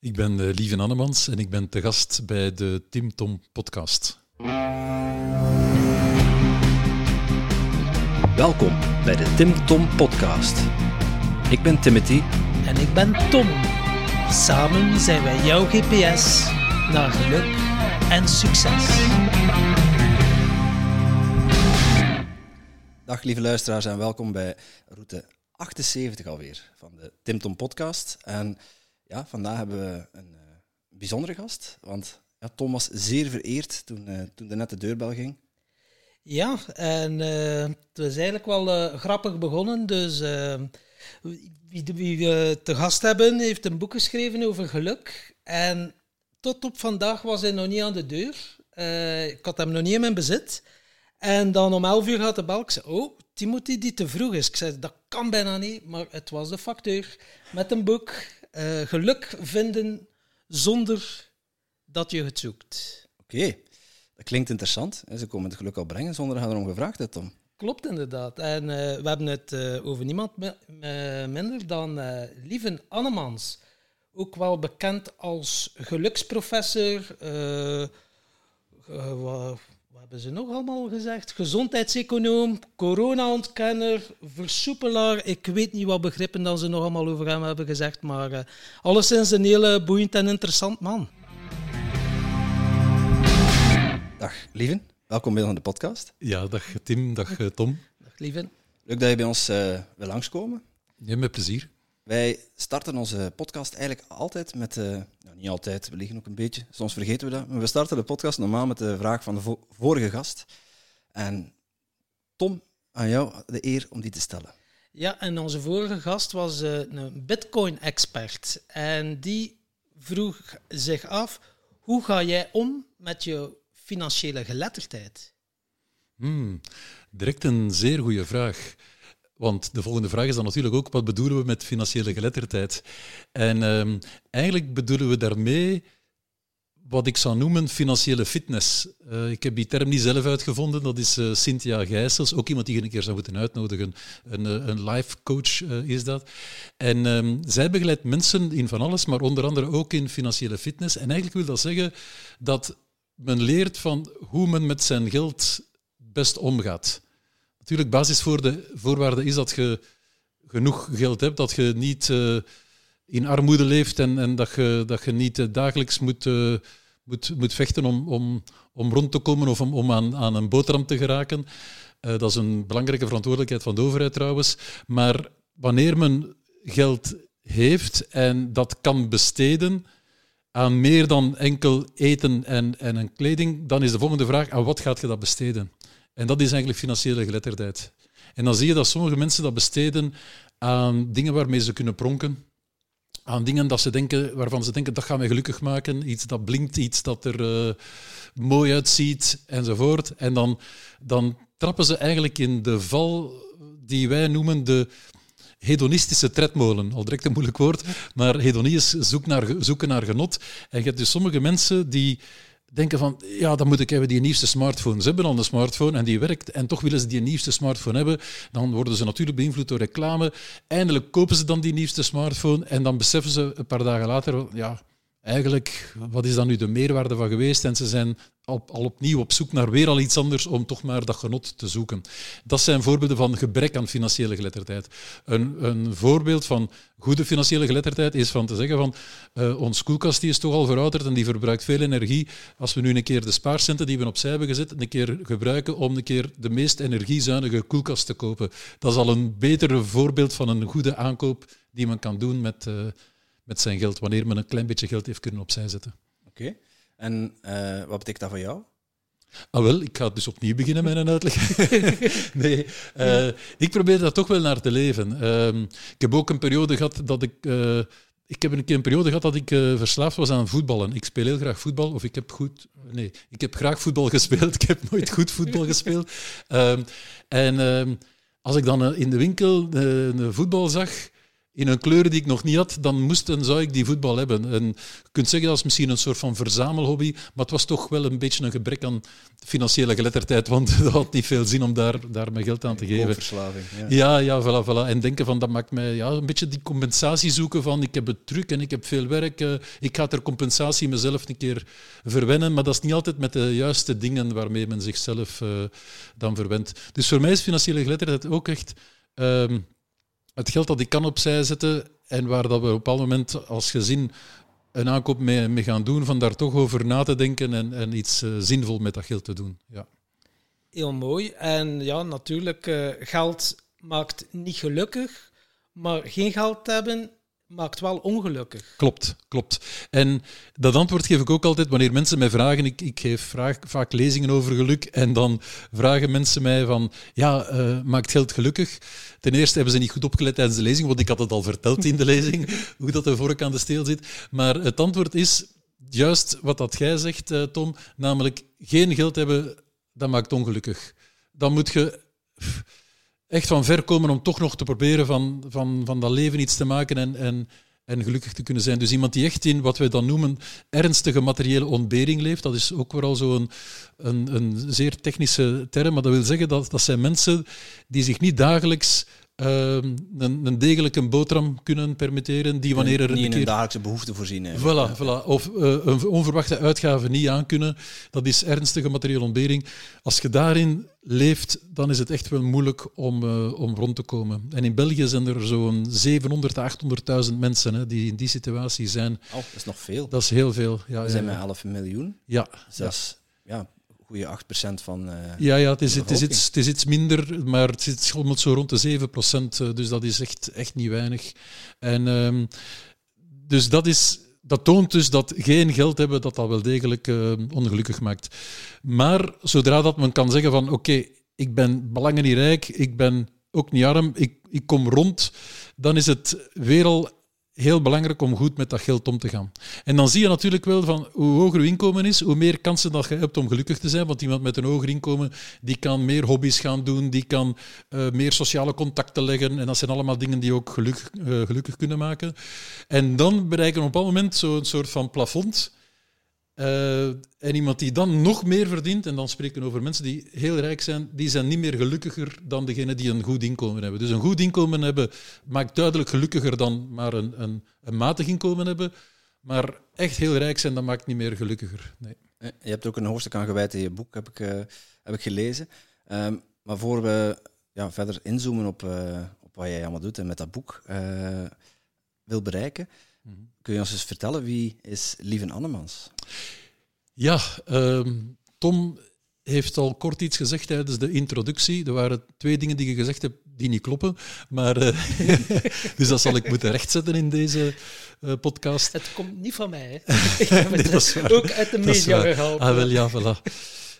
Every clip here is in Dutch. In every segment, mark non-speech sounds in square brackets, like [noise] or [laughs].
Ik ben uh, Lieve Annemans en ik ben te gast bij de Tim Tom podcast. Welkom bij de Tim Tom podcast. Ik ben Timothy. En ik ben Tom. Samen zijn wij jouw GPS naar geluk en succes. Dag lieve luisteraars en welkom bij route 78 alweer van de Tim Tom podcast. En ja, vandaag hebben we een uh, bijzondere gast, want ja, Tom was zeer vereerd toen, uh, toen de net de deurbel ging. Ja, en uh, het was eigenlijk wel grappig begonnen. Dus wie, wie we te gast hebben, heeft een boek geschreven over geluk. En tot op vandaag was hij nog niet aan de deur. ik had hem nog niet in mijn bezit. En dan om 11 uur gaat de bel. Ik zei, oh, Timothy die te vroeg is. Ik zei, dat kan bijna niet, maar het was de facteur met een boek. Uh, geluk vinden zonder dat je het zoekt. Oké, dat klinkt interessant. Ze komen het geluk al brengen zonder dat je erom gevraagd hebt, Tom. Klopt inderdaad. En uh, we hebben het uh, over niemand minder dan Lieven Annemans. Ook wel bekend als geluksprofessor hebben ze nog allemaal gezegd? Gezondheidseconoom, corona-ontkenner, versoepelaar. Ik weet niet wat begrippen dan ze nog allemaal over hem hebben gezegd, maar uh, alleszins een hele boeiend en interessant man. Dag, Lieven. Welkom bij de podcast. Ja, dag Tim, dag eh, Tom. Dag Lieven. Leuk dat je bij ons uh, wil langskomen. Ja, met plezier. Wij starten onze podcast eigenlijk altijd met, uh, niet altijd, we liggen ook een beetje, soms vergeten we dat, maar we starten de podcast normaal met de vraag van de vorige gast. En Tom, aan jou de eer om die te stellen. Ja, en onze vorige gast was uh, een Bitcoin-expert. En die vroeg zich af, hoe ga jij om met je financiële geletterdheid? Hmm, direct een zeer goede vraag. Want de volgende vraag is dan natuurlijk ook, wat bedoelen we met financiële geletterdheid? En um, eigenlijk bedoelen we daarmee wat ik zou noemen financiële fitness. Uh, ik heb die term niet zelf uitgevonden, dat is uh, Cynthia Gijsels, ook iemand die je een keer zou moeten uitnodigen. Een, uh, een life coach is dat. En um, zij begeleidt mensen in van alles, maar onder andere ook in financiële fitness. En eigenlijk wil dat zeggen dat men leert van hoe men met zijn geld best omgaat. Natuurlijk, basisvoorwaarde is dat je genoeg geld hebt, dat je niet uh, in armoede leeft en, en dat, je, dat je niet uh, dagelijks moet, uh, moet, moet vechten om, om, om rond te komen of om, om aan, aan een boterham te geraken. dat is een belangrijke verantwoordelijkheid van de overheid trouwens. Maar wanneer men geld heeft en dat kan besteden aan meer dan enkel eten en, en kleding, dan is de volgende vraag, aan wat gaat je dat besteden? En dat is eigenlijk financiële geletterdheid. En dan zie je dat sommige mensen dat besteden aan dingen waarmee ze kunnen pronken. Aan dingen dat ze denken, waarvan ze denken dat gaat mij gelukkig maken. Iets dat blinkt, iets dat er uh, mooi uitziet enzovoort. En dan, dan trappen ze eigenlijk in de val die wij noemen de hedonistische tredmolen. Al direct een moeilijk woord, maar hedonie is zoek naar, zoeken naar genot. En je hebt dus sommige mensen die denken van, ja, dan moet ik hebben die nieuwste smartphone. Ze hebben al een smartphone en die werkt en toch willen ze die nieuwste smartphone hebben. Dan worden ze natuurlijk beïnvloed door reclame. Eindelijk kopen ze dan die nieuwste smartphone en dan beseffen ze een paar dagen later, ja, eigenlijk, wat is dan nu de meerwaarde van geweest? En ze zijn al, al opnieuw op zoek naar weer al iets anders om toch maar dat genot te zoeken. Dat zijn voorbeelden van gebrek aan financiële geletterdheid. Een, een voorbeeld van goede financiële geletterdheid is van te zeggen van uh, ons koelkast die is toch al verouderd en die verbruikt veel energie. Als we nu een keer de spaarcenten die we opzij hebben gezet, een keer gebruiken om een keer de meest energiezuinige koelkast te kopen. Dat is al een beter voorbeeld van een goede aankoop die men kan doen met... Uh, met zijn geld, wanneer men een klein beetje geld heeft kunnen opzij zetten. Oké. En uh, wat betekent dat voor jou? Ah, wel, ik ga dus opnieuw beginnen met een uitleg. [laughs] nee, uh, ik probeer daar toch wel naar te leven. Uh, ik heb ook een periode gehad dat ik. Uh, ik heb een keer een periode gehad dat ik verslaafd was aan voetballen. Ik speel heel graag voetbal, of ik heb goed. Nee, ik heb graag voetbal [laughs] gespeeld. Ik heb nooit goed voetbal gespeeld. Ehm, en ehm, als ik dan in de winkel de voetbal zag in een kleur die ik nog niet had, dan moest en zou ik die voetbal hebben. En je kunt zeggen dat is misschien een soort van verzamelhobby, maar het was toch wel een beetje een gebrek aan financiële geletterdheid, want [laughs] het had niet veel zin om daar, daar mijn geld aan te geven. Verslaving. Ja. Ja, ja, voilà, voilà. En denken van, dat maakt mij ja, een beetje die compensatie zoeken van, ik heb het druk en ik heb veel werk, eh, ik ga ter compensatie mezelf een keer verwennen, maar dat is niet altijd met de juiste dingen waarmee men zichzelf eh, dan verwendt. Dus voor mij is financiële geletterdheid ook echt ehm, het geld dat ik kan opzij zetten en waar dat we op een moment als gezin een aankoop mee, mee gaan doen, van daar toch over na te denken en, en iets eh, zinvol met dat geld te doen. Ja. Heel mooi. En ja, natuurlijk, eh, geld maakt niet gelukkig, maar geen geld hebben maakt wel ongelukkig. Klopt, klopt. En dat antwoord geef ik ook altijd wanneer mensen mij vragen. Ik, ik geef vaak lezingen over geluk en dan vragen mensen mij van, ja, eh, maakt geld gelukkig? Ten eerste hebben ze niet goed opgelet tijdens de lezing, want ik had het al verteld in de [laughs] lezing, hoe dat de vork aan de steel zit. Maar het antwoord is juist wat dat jij zegt, eh, Tom, namelijk geen geld hebben, dat maakt ongelukkig. Dan moet je echt van ver komen om toch nog te proberen van, van, van dat leven iets te maken en, en, en gelukkig te kunnen zijn. Dus iemand die echt in wat wij dan noemen ernstige materiële ontbering leeft, dat is ook vooral zo'n een, een zeer technische term, maar dat wil zeggen dat dat zijn mensen die zich niet dagelijks een, een degelijke boterham kunnen permitteren, die wanneer er niet een in keer... een dagelijkse behoefte voorzien. hè. Voilà, voilà. Of eh, een onverwachte uitgave niet aankunnen. Dat is ernstige materiële ontbering. Als je daarin leeft, dan is het echt wel moeilijk om, eh, om rond te komen. En in België zijn er zo'n 700 à 800.000 mensen hè, die in die situatie zijn. Oh, dat is nog veel. Dat is heel veel. Ja, zijn met ja. 11 miljoen. ja, Dus dat is ja, goede 8% van... eh, ja, ja het, is, het, is iets, het is iets minder, maar het zit schommelt zo rond de 7 procent. Dus dat is echt, echt niet weinig. En ehm, dus dat is... Dat toont dus dat geen geld hebben, dat dat wel degelijk eh, ongelukkig maakt. Maar zodra dat men kan zeggen van oké, ik ben belangen niet rijk, ik ben ook niet arm, ik, ik kom rond, dan is het weer al heel belangrijk om goed met dat geld om te gaan. En dan zie je natuurlijk wel van hoe hoger je inkomen is, hoe meer kansen dat je hebt om gelukkig te zijn. Want iemand met een hoger inkomen, die kan meer hobby's gaan doen, die kan eh, meer sociale contacten leggen. En dat zijn allemaal dingen die ook gelukkig, eh, gelukkig kunnen maken. En dan bereiken we op een bepaald moment zo'n soort van plafond. Eh, en iemand die dan nog meer verdient, en dan spreken we over mensen die heel rijk zijn, die zijn niet meer gelukkiger dan degene die een goed inkomen hebben. Dus een goed inkomen hebben maakt duidelijk gelukkiger dan maar een, een, een matig inkomen hebben. Maar echt heel rijk zijn, dat maakt niet meer gelukkiger. Nee. Eh, Je hebt ook een hoofdstuk aan gewijd in je boek, heb ik, eh, heb ik gelezen. Ehm, maar voor we ja, verder inzoomen op, op wat jij allemaal doet en met dat boek wil bereiken, kun je ons eens vertellen wie is Lieven Annemans? Ja, ehm, Tom heeft al kort iets gezegd tijdens de introductie. Er waren twee dingen die je gezegd hebt die niet kloppen. Maar, eh, [laughs] dus dat zal ik moeten rechtzetten in deze eh, podcast. Het komt niet van mij. Hè. [laughs] Ik heb het Nee, ook uit de media gehaald. Ah, wel, ja, voilà.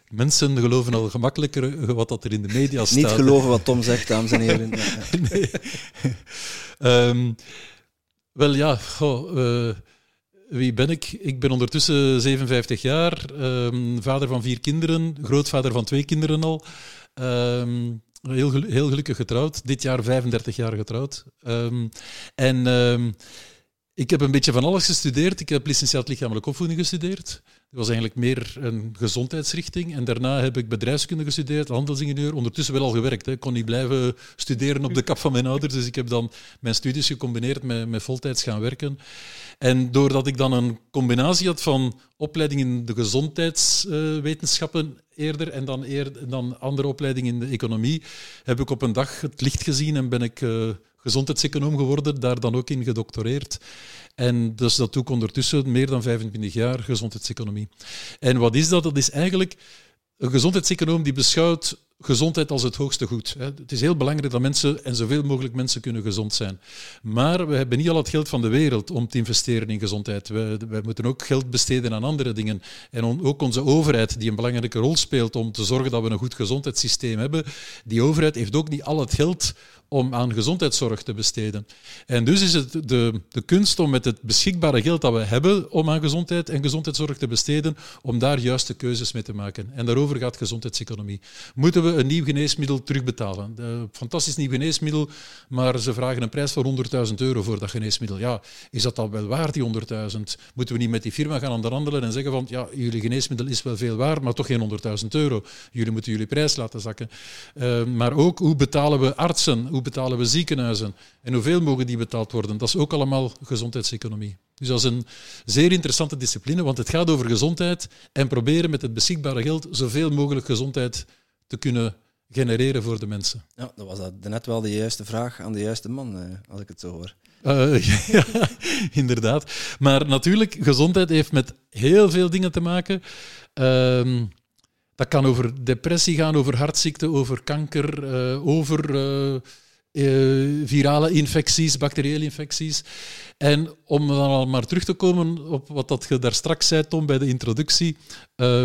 Mensen geloven al gemakkelijker wat dat er in de media staat. Niet geloven wat Tom zegt, dames en heren. [laughs] Nee. Ehm, wel ja, eh, wie ben ik? Ik ben ondertussen 57 jaar, ehm, vader van vier kinderen, grootvader van twee kinderen al. Ehm, heel, heel gelukkig getrouwd, dit jaar 35 jaar getrouwd. Ehm, en ik heb een beetje van alles gestudeerd. Ik heb licentiaat lichamelijke opvoeding gestudeerd. Dat was eigenlijk meer een gezondheidsrichting. En daarna heb ik bedrijfskunde gestudeerd, handelsingenieur. Ondertussen wel al gewerkt. Ik kon niet blijven studeren op de kap van mijn ouders. Dus ik heb dan mijn studies gecombineerd met, met voltijds gaan En doordat ik dan een combinatie had van opleiding in de gezondheidswetenschappen eerder en dan, eer, dan andere opleiding in de economie, heb ik op een dag het licht gezien en ben ik eh, gezondheidseconoom geworden, daar dan ook in gedoctoreerd. En dus dat doe ik ondertussen meer dan 25 jaar gezondheidseconomie. En wat is dat? Dat is eigenlijk een gezondheidseconoom die beschouwt gezondheid als het hoogste goed. Het is heel belangrijk dat mensen, en zoveel mogelijk mensen, kunnen gezond zijn. Maar we hebben niet al het geld van de wereld om te investeren in gezondheid. We, we moeten ook geld besteden aan andere dingen. En ook onze overheid, die een belangrijke rol speelt om te zorgen dat we een goed gezondheidssysteem hebben, die overheid heeft ook niet al het geld om aan gezondheidszorg te besteden. En dus is het de, de kunst om met het beschikbare geld dat we hebben om aan gezondheid en gezondheidszorg te besteden, om daar juiste keuzes mee te maken. En daarover gaat gezondheidseconomie. Moeten we een nieuw geneesmiddel terugbetalen. Een fantastisch nieuw geneesmiddel, maar ze vragen een prijs van 100.000 euro voor dat geneesmiddel. Ja, is dat dan wel waard, die 100.000? Moeten we niet met die firma gaan onderhandelen en zeggen van, ja, jullie geneesmiddel is wel veel waard, maar toch geen 100.000 euro. Jullie moeten jullie prijs laten zakken. Uh, maar ook, hoe betalen we artsen? Hoe betalen we ziekenhuizen? En hoeveel mogen die betaald worden? Dat is ook allemaal gezondheidseconomie. Dus dat is een zeer interessante discipline, want het gaat over gezondheid en proberen met het beschikbare geld zoveel mogelijk gezondheid te kunnen genereren voor de mensen. Ja, dat was dat net wel de juiste vraag aan de juiste man, eh, als ik het zo hoor. Uh, [laughs] ja, inderdaad. Maar natuurlijk, gezondheid heeft met heel veel dingen te maken. Uh, dat kan over depressie gaan, over hartziekte, over kanker, uh, over uh, virale infecties, bacteriële infecties. En om dan al maar terug te komen op wat dat je daar straks zei, Tom, bij de introductie. Uh,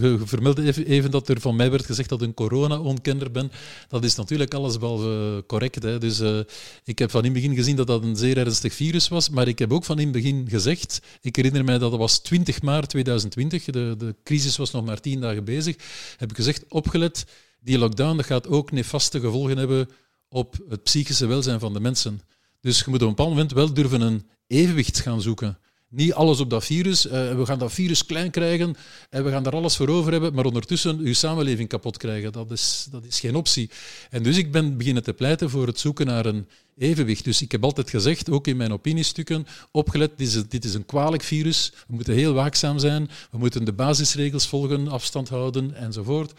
je vermeldde even, dat er van mij werd gezegd dat ik een corona-onkenner ben. Dat is natuurlijk allesbehalve correct. Hè. Dus uh, ik heb van in het begin gezien dat dat een zeer ernstig virus was, maar ik heb ook van in het begin gezegd, ik herinner mij dat het was 20 maart 2020, de, de crisis was nog maar tien dagen bezig, heb ik gezegd, opgelet, die lockdown dat gaat ook nefaste gevolgen hebben op het psychische welzijn van de mensen. Dus je moet op een bepaald moment wel durven een evenwicht gaan zoeken. Niet alles op dat virus. Uh, we gaan dat virus klein krijgen en we gaan daar alles voor over hebben, maar ondertussen uw samenleving kapot krijgen. Dat is, dat is geen optie. En dus ik ben beginnen te pleiten voor het zoeken naar een evenwicht. Dus ik heb altijd gezegd, ook in mijn opiniestukken, opgelet, dit is, dit is een kwalijk virus. We moeten heel waakzaam zijn. We moeten de basisregels volgen, afstand houden enzovoort.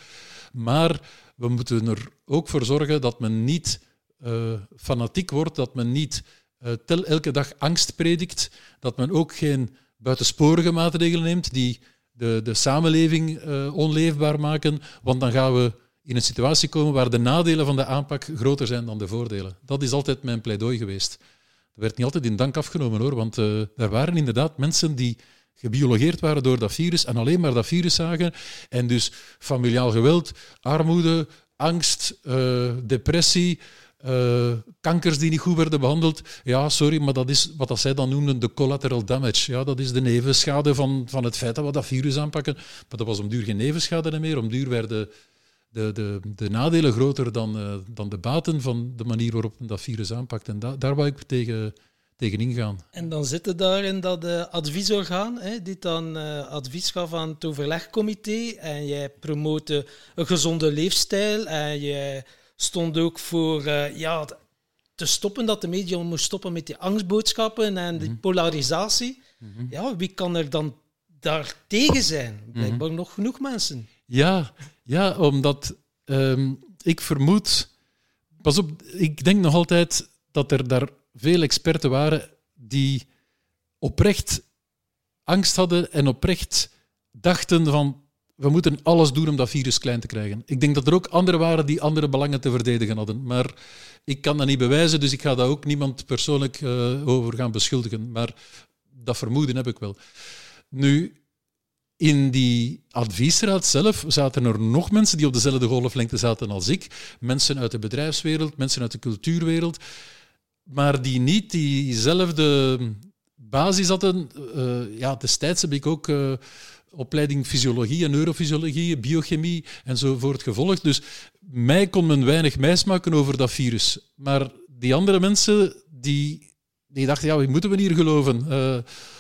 Maar we moeten er ook voor zorgen dat men niet uh, fanatiek wordt, dat men niet uh, tel elke dag angst predikt, dat men ook geen buitensporige maatregelen neemt die de, de samenleving uh, onleefbaar maken, want dan gaan we in een situatie komen waar de nadelen van de aanpak groter zijn dan de voordelen. Dat is altijd mijn pleidooi geweest. Dat werd niet altijd in dank afgenomen hoor, want er waren inderdaad mensen die gebiologeerd waren door dat virus en alleen maar dat virus zagen. En dus familiaal geweld, armoede, angst, uh, depressie, uh, kankers die niet goed werden behandeld. Ja, sorry, maar dat is wat dat zij dan noemden de collateral damage. Ja, dat is de nevenschade van, van het feit dat we dat virus aanpakken. Maar dat was om duur geen nevenschade meer. Om duur werden de, de, de nadelen groter dan, uh, dan de baten van de manier waarop dat virus aanpakt. En da, daar wou ik tegen tegenin gaan. En dan zitten daar in dat uh, adviesorgaan, hè, die dan uh, advies gaf aan het overlegcomité. En jij promote een gezonde leefstijl. En jij stond ook voor uh, ja, te stoppen, dat de media moest stoppen met die angstboodschappen en die mhm. polarisatie. Mm -hmm. Ja, wie kan er dan daar tegen zijn? Blijkbaar mm -hmm. nog genoeg mensen. Ja, ja omdat um, ik vermoed... Pas op, ik denk nog altijd dat er daar veel experten waren die oprecht angst hadden en oprecht dachten van we moeten alles doen om dat virus klein te krijgen. Ik denk dat er ook anderen waren die andere belangen te verdedigen hadden. Maar ik kan dat niet bewijzen, dus ik ga daar ook niemand persoonlijk uh, over gaan beschuldigen. Maar dat vermoeden heb ik wel. Nu, in die adviesraad zelf zaten er nog mensen die op dezelfde golflengte zaten als ik. Mensen uit de bedrijfswereld, mensen uit de cultuurwereld maar die niet diezelfde basis hadden. Uh, ja, destijds heb ik ook uh, opleiding fysiologie en neurofysiologie, biochemie enzovoort gevolgd. Dus mij kon men weinig maken over dat virus. Maar die andere mensen, die, die dachten, ja, wie moeten we hier geloven? Uh,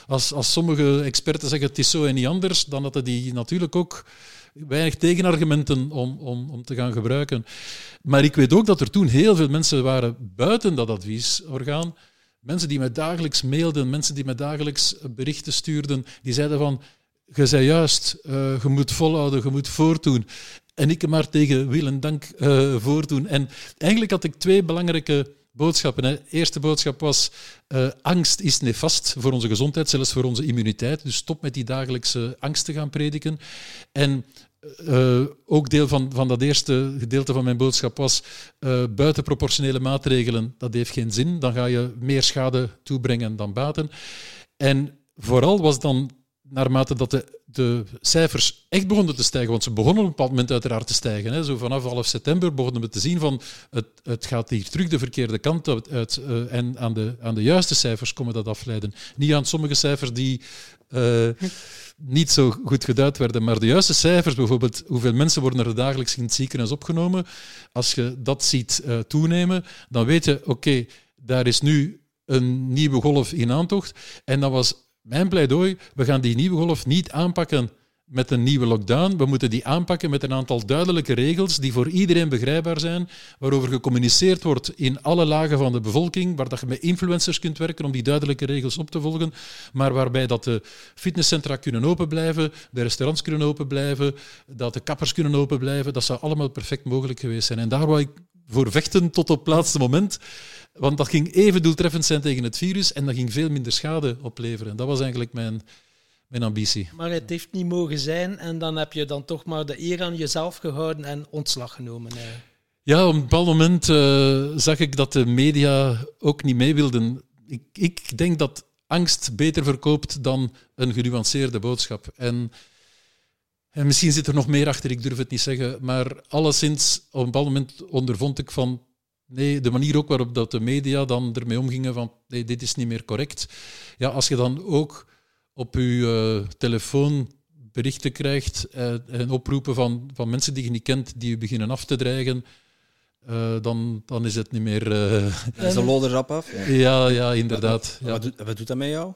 als, als sommige experten zeggen het is zo en niet anders, dan hadden die natuurlijk ook weinig tegenargumenten om, om, om te gaan gebruiken. Maar ik weet ook dat er toen heel veel mensen waren buiten dat adviesorgaan. Mensen die mij dagelijks mailden, mensen die mij dagelijks berichten stuurden, die zeiden van, je zei juist, uh, je moet volhouden, je moet voortdoen. En ik maar tegen wil en dank uh, voortdoen. En eigenlijk had ik twee belangrijke boodschappen. Eerste boodschap was, uh, angst is nefast voor onze gezondheid, zelfs voor onze immuniteit. Dus stop met die dagelijkse angst te gaan prediken. En uh, ook deel van, van dat eerste gedeelte van mijn boodschap was, uh, buitenproportionele maatregelen, dat heeft geen zin. Dan ga je meer schade toebrengen dan baten. En vooral was dan naarmate dat de, de cijfers echt begonnen te stijgen, want ze begonnen op een bepaald moment uiteraard te stijgen. Hè. Zo vanaf half september begonnen we te zien van het, het gaat hier terug de verkeerde kant uit. Uh, en aan de, aan de juiste cijfers komen dat afleiden. Niet aan sommige cijfers die uh, niet zo goed geduid werden, maar de juiste cijfers, bijvoorbeeld hoeveel mensen worden er dagelijks in het ziekenhuis opgenomen, als je dat ziet uh, toenemen, dan weet je, oké, daar is nu een nieuwe golf in aantocht. En dat was mijn pleidooi, we gaan die nieuwe golf niet aanpakken met een nieuwe lockdown. We moeten die aanpakken met een aantal duidelijke regels die voor iedereen begrijpbaar zijn, waarover gecommuniceerd wordt in alle lagen van de bevolking, waar dat je met influencers kunt werken om die duidelijke regels op te volgen, maar waarbij dat de fitnesscentra kunnen open blijven, de restaurants kunnen open blijven, dat de kappers kunnen open blijven. Dat zou allemaal perfect mogelijk geweest zijn. En daar wou ik voor vechten tot op het laatste moment. Want dat ging even doeltreffend zijn tegen het virus en dat ging veel minder schade opleveren. Dat was eigenlijk mijn, mijn ambitie. Maar het heeft niet mogen zijn en dan heb je dan toch maar de eer aan jezelf gehouden en ontslag genomen. Ja, op een bepaald moment uh, zag ik dat de media ook niet mee wilden. Ik, ik denk dat angst beter verkoopt dan een genuanceerde boodschap. En, en misschien zit er nog meer achter, ik durf het niet zeggen. Maar alleszins, op een bepaald moment ondervond ik van Nee, de manier ook waarop dat de media dan ermee omgingen van nee, dit is niet meer correct. Ja, als je dan ook op je uh, telefoon berichten krijgt uh, en oproepen van, van mensen die je niet kent, die je beginnen af te dreigen, uh, dan, dan is het niet meer... is de [laughs] lol rap af? Ja, ja, ja inderdaad. Ja. Wat, doet, wat doet dat met jou?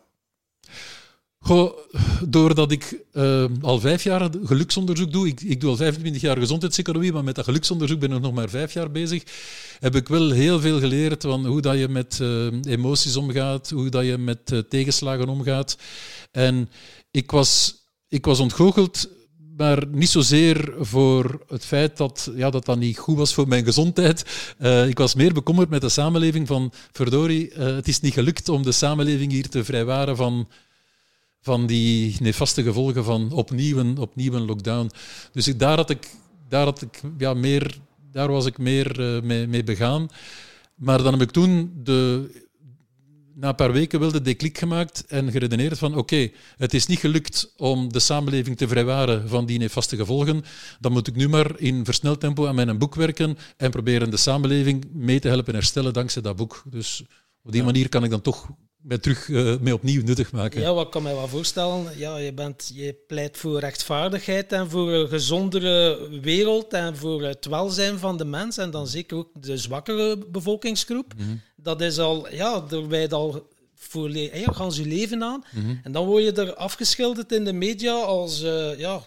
Doordat ik uh, al vijf jaar geluksonderzoek doe, ik, ik doe al 25 jaar gezondheidseconomie, maar met dat geluksonderzoek ben ik nog maar vijf jaar bezig, heb ik wel heel veel geleerd van hoe dat je met uh, emoties omgaat, hoe dat je met uh, tegenslagen omgaat. En ik was, ik was ontgoocheld, maar niet zozeer voor het feit dat, ja, dat dat niet goed was voor mijn gezondheid. ik was meer bekommerd met de samenleving van, verdorie, het is niet gelukt om de samenleving hier te vrijwaren van van die nefaste gevolgen van opnieuw een, opnieuw een lockdown. Dus ik, daar, had ik, daar, had ik, ja, meer, daar was ik meer uh, mee, mee begaan. Maar dan heb ik toen de, na een paar weken wel de klik gemaakt en geredeneerd van oké, het is niet gelukt om de samenleving te vrijwaren van die nefaste gevolgen. Dan moet ik nu maar in versneld tempo aan mijn boek werken en proberen de samenleving mee te helpen herstellen dankzij dat boek. Dus op die manier kan ik dan toch mij terug uh, mee opnieuw nuttig maken. Ja, wat kan mij wel voorstellen? Ja, je, bent, je pleit voor rechtvaardigheid en voor een gezondere wereld en voor het welzijn van de mens en dan zeker ook de zwakkere bevolkingsgroep. Mhm. Dat is al, ja, daar wij al voor ja, gaan ze leven aan. Mhm. En dan word je er afgeschilderd in de media als, uh, ja,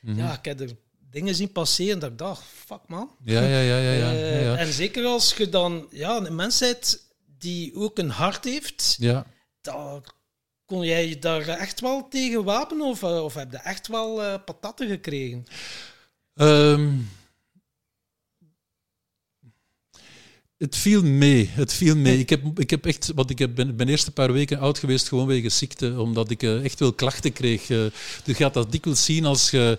mhm. ja, ik heb er dingen zien passeren dat ik dacht, fuck man. Ja, ja, ja. ja, ja, ja, ja. en zeker als je dan, ja, de mensheid die ook een hart heeft, ja. dan kon jij daar echt wel tegen wapenen of, eh, of heb je echt wel uh, patatten gekregen? Um, het viel mee. Het viel mee. Ik heb, ik heb echt, want ik heb, ben, ben eerst een paar weken oud geweest, gewoon wegens ziekte, omdat ik uh, echt wel klachten kreeg. Uh, je gaat dat dikwijls zien als je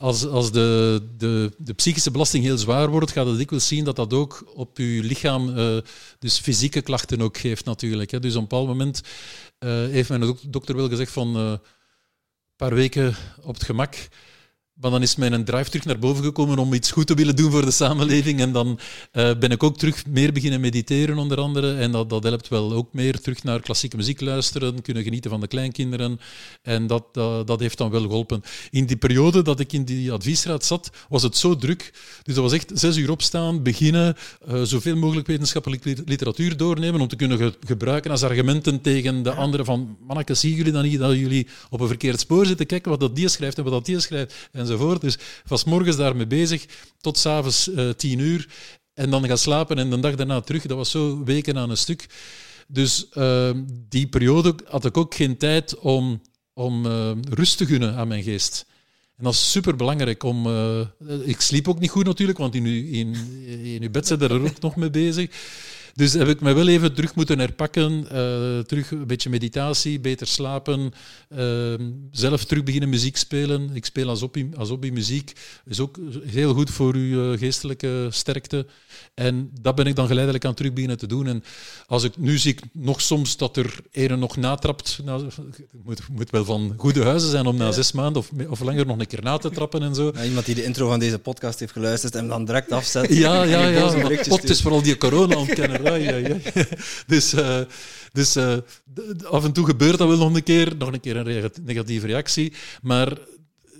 als, als de, de, de psychische belasting heel zwaar wordt, gaat het dikwijls zien dat dat ook op je lichaam uh, dus fysieke klachten ook geeft natuurlijk. Hè. Dus op een bepaald moment uh, heeft mijn dokter wel gezegd van uh, een paar weken op het gemak maar dan is mijn drive terug naar boven gekomen om iets goed te willen doen voor de samenleving. En dan uh, ben ik ook terug meer beginnen mediteren, onder andere. En dat, dat helpt wel ook meer terug naar klassieke muziek luisteren, kunnen genieten van de kleinkinderen. En dat, dat, heeft dan wel geholpen. In die periode dat ik in die adviesraad zat, was het zo druk. Dus dat was echt zes uur opstaan, beginnen, uh, zoveel mogelijk wetenschappelijke literatuur doornemen om te kunnen ge gebruiken als argumenten tegen de anderen van manneke, zien jullie dan niet dat jullie op een verkeerd spoor zitten? Kijken wat dat die schrijft en wat dat die schrijft. Enzovoort. Dus was morgens daarmee bezig tot s'avonds uh, tien uur. En dan gaan slapen en de dag daarna terug. Dat was zo weken aan een stuk. Dus uh, die periode had ik ook geen tijd om, om uh, rust te gunnen aan mijn geest. En dat is super belangrijk. Om, ik sliep ook niet goed natuurlijk, want in, in, in uw bed zit er ook nog mee bezig. Dus heb ik me wel even terug moeten herpakken. eh, terug een beetje meditatie, beter slapen. eh, zelf terug beginnen muziek spelen. Ik speel als hobby, als hobby muziek. Is ook heel goed voor uw eh, geestelijke sterkte. En dat ben ik dan geleidelijk aan terug beginnen te doen. En als ik nu zie ik nog soms dat er ene nog natrapt. Nou, het moet, moet wel van goede huizen zijn om na zes maanden of, of langer nog een keer na te trappen en zo. Ja, iemand die de intro van deze podcast heeft geluisterd en dan direct afzet. Ja, ja, ja. Op, het is vooral die corona ontkennen. Dus, eh, dus d- af en toe gebeurt dat wel nog een keer. Nog een keer een negatieve reactie. Maar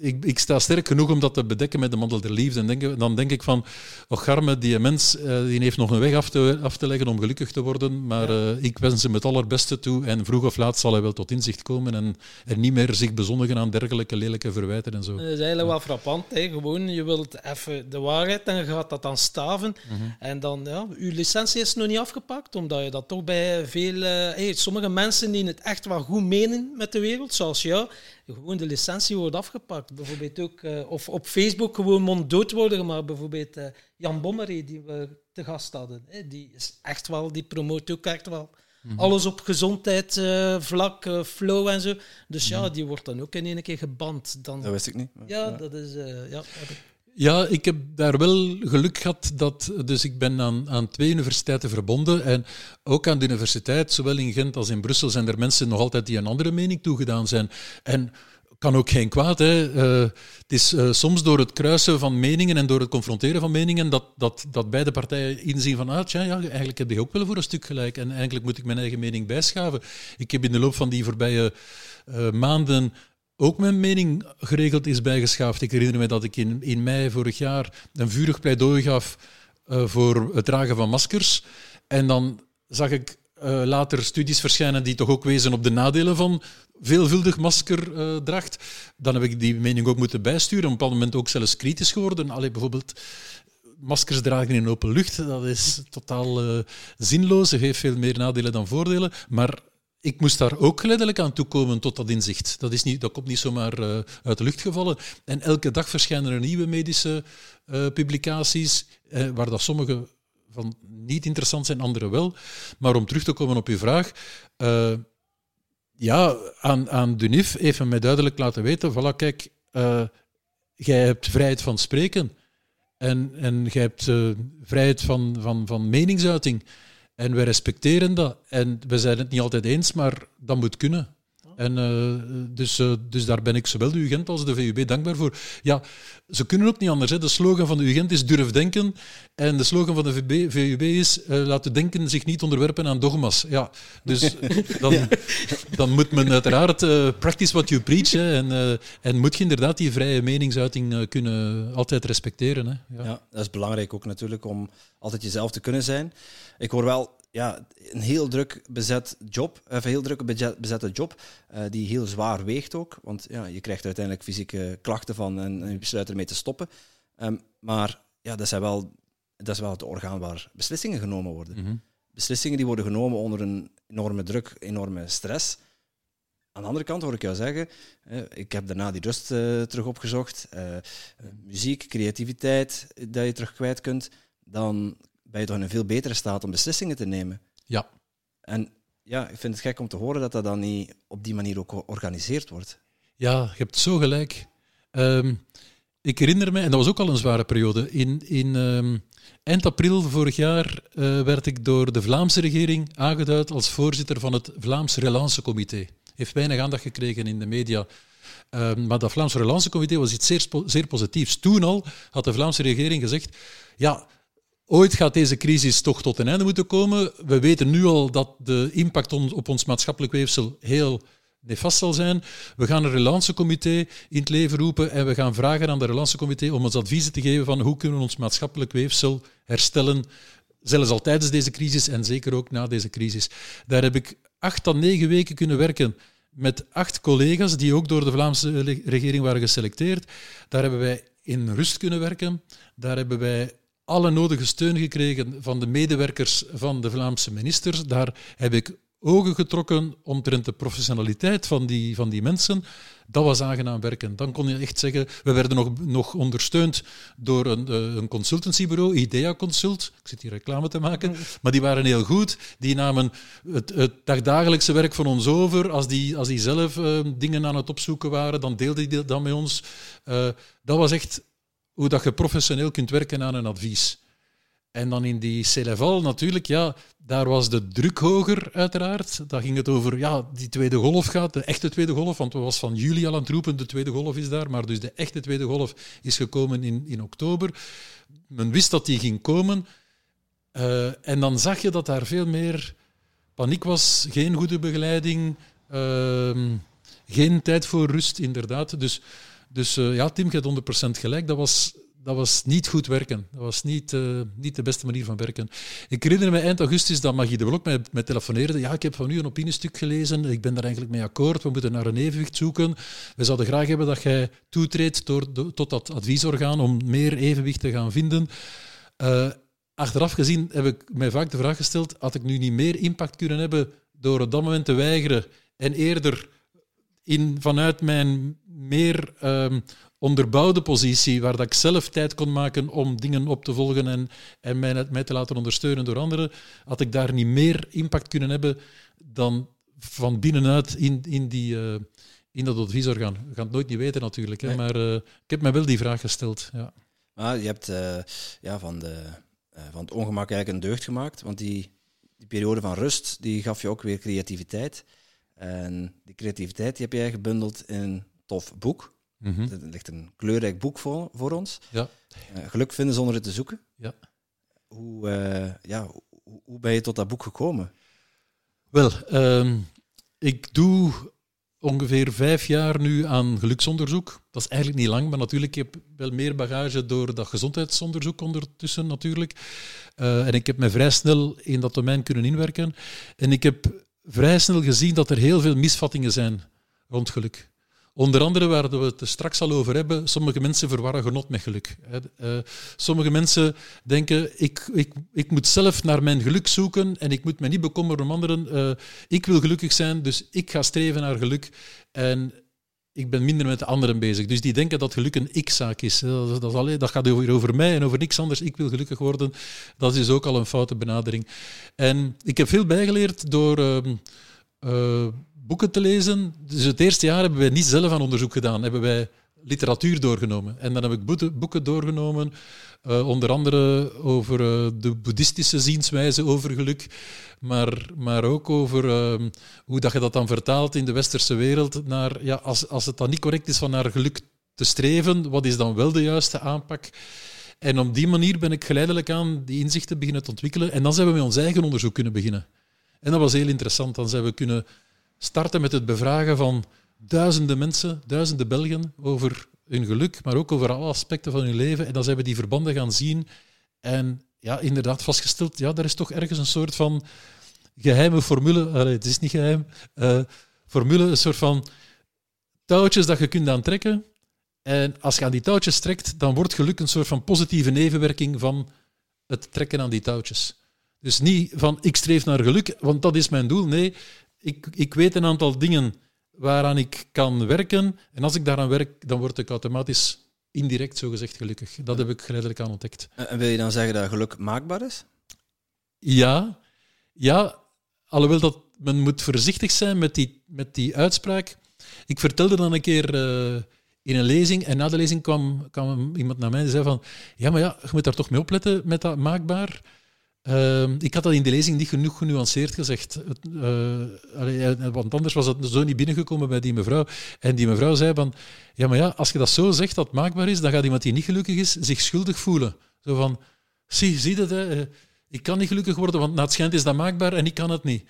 ik, ik sta sterk genoeg om dat te bedekken met de mantel der liefde. En denk, dan denk ik van, och garme, die mens eh, die heeft nog een weg af te, af te leggen om gelukkig te worden. Maar eh, ik wens hem het allerbeste toe. En vroeg of laat zal hij wel tot inzicht komen. En er niet meer zich bezondigen aan dergelijke lelijke verwijten en zo. Dat is eigenlijk wel frappant. Hè. Gewoon, je wilt even de waarheid en je gaat dat dan staven. En dan, ja, je licentie is nog niet afgepakt, omdat je dat toch bij veel... hey, sommige mensen die het echt wel goed menen met de wereld, zoals jou, gewoon de licentie wordt afgepakt. Bijvoorbeeld ook, eh, of op Facebook gewoon monddood worden gemaakt. Bijvoorbeeld eh, Jan Bommery, die we te gast hadden. Hè. Die is echt wel, die promoot ook echt wel alles op gezondheid, eh, vlak, eh, flow en zo. Dus ja, die wordt dan ook in één keer geband. Dan, Dat wist ik niet. ja, dat is. eh, ja, heb ik- Ja, ik heb daar wel geluk gehad dat. Dus ik ben aan, aan twee universiteiten verbonden. En ook aan de universiteit, zowel in Gent als in Brussel, zijn er mensen nog altijd die een andere mening toegedaan zijn. En kan ook geen kwaad. Hè. Eh, het is eh, soms door het kruisen van meningen en door het confronteren van meningen dat, dat, dat beide partijen inzien van ah, tja, ja, eigenlijk heb je ook wel voor een stuk gelijk. En eigenlijk moet ik mijn eigen mening bijschaven. Ik heb in de loop van die voorbije eh, maanden ook mijn mening geregeld is bijgeschaafd. Ik herinner me dat ik in, mei vorig jaar een vurig pleidooi gaf eh, voor het dragen van maskers. En dan zag ik eh, later studies verschijnen die toch ook wezen op de nadelen van veelvuldig maskerdracht. dan heb ik die mening ook moeten bijsturen. Op een bepaald moment ook zelfs kritisch geworden. Allee, bijvoorbeeld maskers dragen in open lucht, dat is totaal eh, zinloos. Ze heeft veel meer nadelen dan voordelen. Maar ik moest daar ook geleidelijk aan toekomen tot dat inzicht. Dat, is niet, dat komt niet zomaar eh, uit de lucht gevallen. En elke dag verschijnen er nieuwe medische eh, publicaties, eh, waar dat sommige van niet interessant zijn, andere wel. Maar om terug te komen op uw vraag. ja, aan, aan Dunif heeft mij duidelijk laten weten: voilà, kijk, jij hebt vrijheid van spreken. En, en jij hebt vrijheid van, van, van meningsuiting. En wij respecteren dat. En we zijn het niet altijd eens, maar dat moet kunnen. En, eh, dus, eh, dus daar ben ik zowel de UGent als de VUB dankbaar voor. Ja, ze kunnen ook niet anders. Hè. De slogan van de UGent is durf denken. En de slogan van de VUB, VUB is uh, laten denken zich niet onderwerpen aan dogma's. Ja, dus [laughs] dan, dan moet men uiteraard practice what you preach. Hè, en, en moet je inderdaad die vrije meningsuiting kunnen altijd respecteren. Hè. Ja. ja, dat is belangrijk ook natuurlijk om altijd jezelf te kunnen zijn. Ik hoor wel ja, een heel druk bezet job, een heel druk bezette job, uh, die heel zwaar weegt ook. Want ja, je krijgt er uiteindelijk fysieke klachten van en, en je besluit ermee te stoppen. Um, maar ja, dat, zijn wel, dat is wel het orgaan waar beslissingen genomen worden. Mm -hmm. Beslissingen die worden genomen onder een enorme druk, enorme stress. Aan de andere kant hoor ik jou zeggen, eh, ik heb daarna die rust uh, terug opgezocht. Muziek, creativiteit, dat je terug kwijt kunt. Dan ben je toch in een veel betere staat om beslissingen te nemen. Ja. En ja, ik vind het gek om te horen dat dat dan niet op die manier ook georganiseerd wordt. Ja, je hebt zo gelijk. Um, ik herinner me, en dat was ook al een zware periode, in, in um, eind april vorig jaar uh, werd ik door de Vlaamse regering aangeduid als voorzitter van het Vlaams Relancecomité. Heeft weinig aandacht gekregen in de media. Uh, maar dat Vlaams Relancecomité was iets zeer, zeer positiefs. Toen al had de Vlaamse regering gezegd, ja, Ooit gaat deze crisis toch tot een einde moeten komen. We weten nu al dat de impact op ons maatschappelijk weefsel heel nefast zal zijn. We gaan een relancecomité in het leven roepen en we gaan vragen aan de relancecomité om ons adviezen te geven van hoe kunnen we ons maatschappelijk weefsel herstellen, zelfs al tijdens deze crisis en zeker ook na deze crisis. Daar heb ik acht tot negen weken kunnen werken met acht collega's die ook door de Vlaamse regering waren geselecteerd. Daar hebben wij in rust kunnen werken. Daar hebben wij alle nodige steun gekregen van de medewerkers van de Vlaamse ministers. Daar heb ik ogen getrokken omtrent de professionaliteit van die, van die mensen. Dat was aangenaam werken. Dan kon je echt zeggen, we werden nog, nog ondersteund door een, eh, een consultancybureau, Idea Consult. Ik zit hier reclame te maken, maar die waren heel goed. Die namen het, het dagdagelijkse werk van ons over. Als die, als die zelf uh, dingen aan het opzoeken waren, dan deelden die dat met ons. Uh, dat was echt hoe dat je professioneel kunt werken aan een advies. En dan in die Celeval natuurlijk, ja, daar was de druk hoger uiteraard. Daar ging het over, ja, die tweede golf gaat, de echte tweede golf, want we was van juli al aan het roepen, de tweede golf is daar, maar dus de echte tweede golf is gekomen in, in oktober. Men wist dat die ging komen. Uh, en dan zag je dat daar veel meer paniek was, geen goede begeleiding, uh, geen tijd voor rust, inderdaad. Dus, dus uh, ja, Tim, je hebt 100% gelijk. Dat was dat was niet goed werken. Dat was niet, uh, niet de beste manier van werken. Ik herinner me eind augustus dat Magie de Blok mij, mij telefoneerde. Ja, ik heb van u een opiniestuk gelezen. Ik ben daar eigenlijk mee akkoord. We moeten naar een evenwicht zoeken. We zouden graag hebben dat jij toetreedt door, do, tot dat adviesorgaan om meer evenwicht te gaan vinden. Uh, achteraf gezien heb ik mij vaak de vraag gesteld: had ik nu niet meer impact kunnen hebben door op dat moment te weigeren en eerder in, vanuit mijn meer um, onderbouwde positie, waar dat ik zelf tijd kon maken om dingen op te volgen en, en mij, mij te laten ondersteunen door anderen, had ik daar niet meer impact kunnen hebben dan van binnenuit in, in, die, uh, in dat adviesorgaan. We gaan het nooit niet weten natuurlijk, hè, nee. maar uh, ik heb mij wel die vraag gesteld. Ja. Ah, je hebt uh, ja, van, de, van het ongemak eigenlijk een deugd gemaakt, want die, die periode van rust die gaf je ook weer creativiteit. En die creativiteit die heb jij gebundeld in een tof boek. Mm -hmm. Er ligt een kleurrijk boek voor, voor ons. Ja. Uh, geluk vinden zonder het te zoeken. Ja. Hoe, uh, ja, hoe, hoe, ben je tot dat boek gekomen? Wel, uh, ik doe ongeveer vijf jaar nu aan geluksonderzoek. Dat is eigenlijk niet lang, maar natuurlijk heb ik wel meer bagage door dat gezondheidsonderzoek ondertussen natuurlijk. Uh, en ik heb me vrij snel in dat domein kunnen inwerken. En ik heb vrij snel gezien dat er heel veel misvattingen zijn rond geluk. Onder andere waar we het straks al over hebben, sommige mensen verwarren genot met geluk. Uh, sommige mensen denken, ik, ik, ik moet zelf naar mijn geluk zoeken en ik moet me niet bekommeren om anderen. Uh, ik wil gelukkig zijn, dus ik ga streven naar geluk. En ik ben minder met de anderen bezig. Dus die denken dat geluk een ik-zaak is. Dat, dat, gaat over, over mij en over niks anders. Ik wil gelukkig worden. Dat is ook al een foute benadering. En ik heb veel bijgeleerd door... Uh, boeken te lezen. Dus het eerste jaar hebben wij niet zelf aan onderzoek gedaan, hebben wij literatuur doorgenomen. En dan heb ik boeken doorgenomen, uh, onder andere over uh, de boeddhistische zienswijze over geluk, maar, maar ook over uh, hoe dat je dat dan vertaalt in de westerse wereld naar, ja, als, als het dan niet correct is van naar geluk te streven, wat is dan wel de juiste aanpak? En op die manier ben ik geleidelijk aan die inzichten beginnen te ontwikkelen. En dan zijn we met ons eigen onderzoek kunnen beginnen. En dat was heel interessant. Dan zijn we kunnen starten met het bevragen van duizenden mensen, duizenden Belgen over hun geluk, maar ook over alle aspecten van hun leven. En dan zijn we die verbanden gaan zien en ja, inderdaad vastgesteld, ja, er is toch ergens een soort van geheime formule, allee, het is niet geheim, uh, formule, een soort van touwtjes dat je kunt aantrekken. En als je aan die touwtjes trekt, dan wordt geluk een soort van positieve nevenwerking van het trekken aan die touwtjes. Dus niet van ik streef naar geluk, want dat is mijn doel. Nee, ik, ik weet een aantal dingen waaraan ik kan werken. En als ik daaraan werk, dan word ik automatisch indirect zogezegd gelukkig. Dat heb ik geleidelijk aan ontdekt. En wil je dan zeggen dat geluk maakbaar is? Ja, ja alhoewel dat men moet voorzichtig zijn met die, met die uitspraak. Ik vertelde dan een keer uh, in een lezing, en na de lezing kwam, kwam iemand naar mij en zei van ja, maar ja, je moet daar toch mee opletten met dat maakbaar. Uh, ik had dat in de lezing niet genoeg genuanceerd gezegd. Allee, want anders was het zo niet binnengekomen bij die mevrouw. En die mevrouw zei van, ja, maar ja, als je dat zo zegt dat maakbaar is, dan gaat iemand die niet gelukkig is zich schuldig voelen. Zo van, zie, zie dat, hè? ik kan niet gelukkig worden, want na het schijnt is dat maakbaar en ik kan het niet.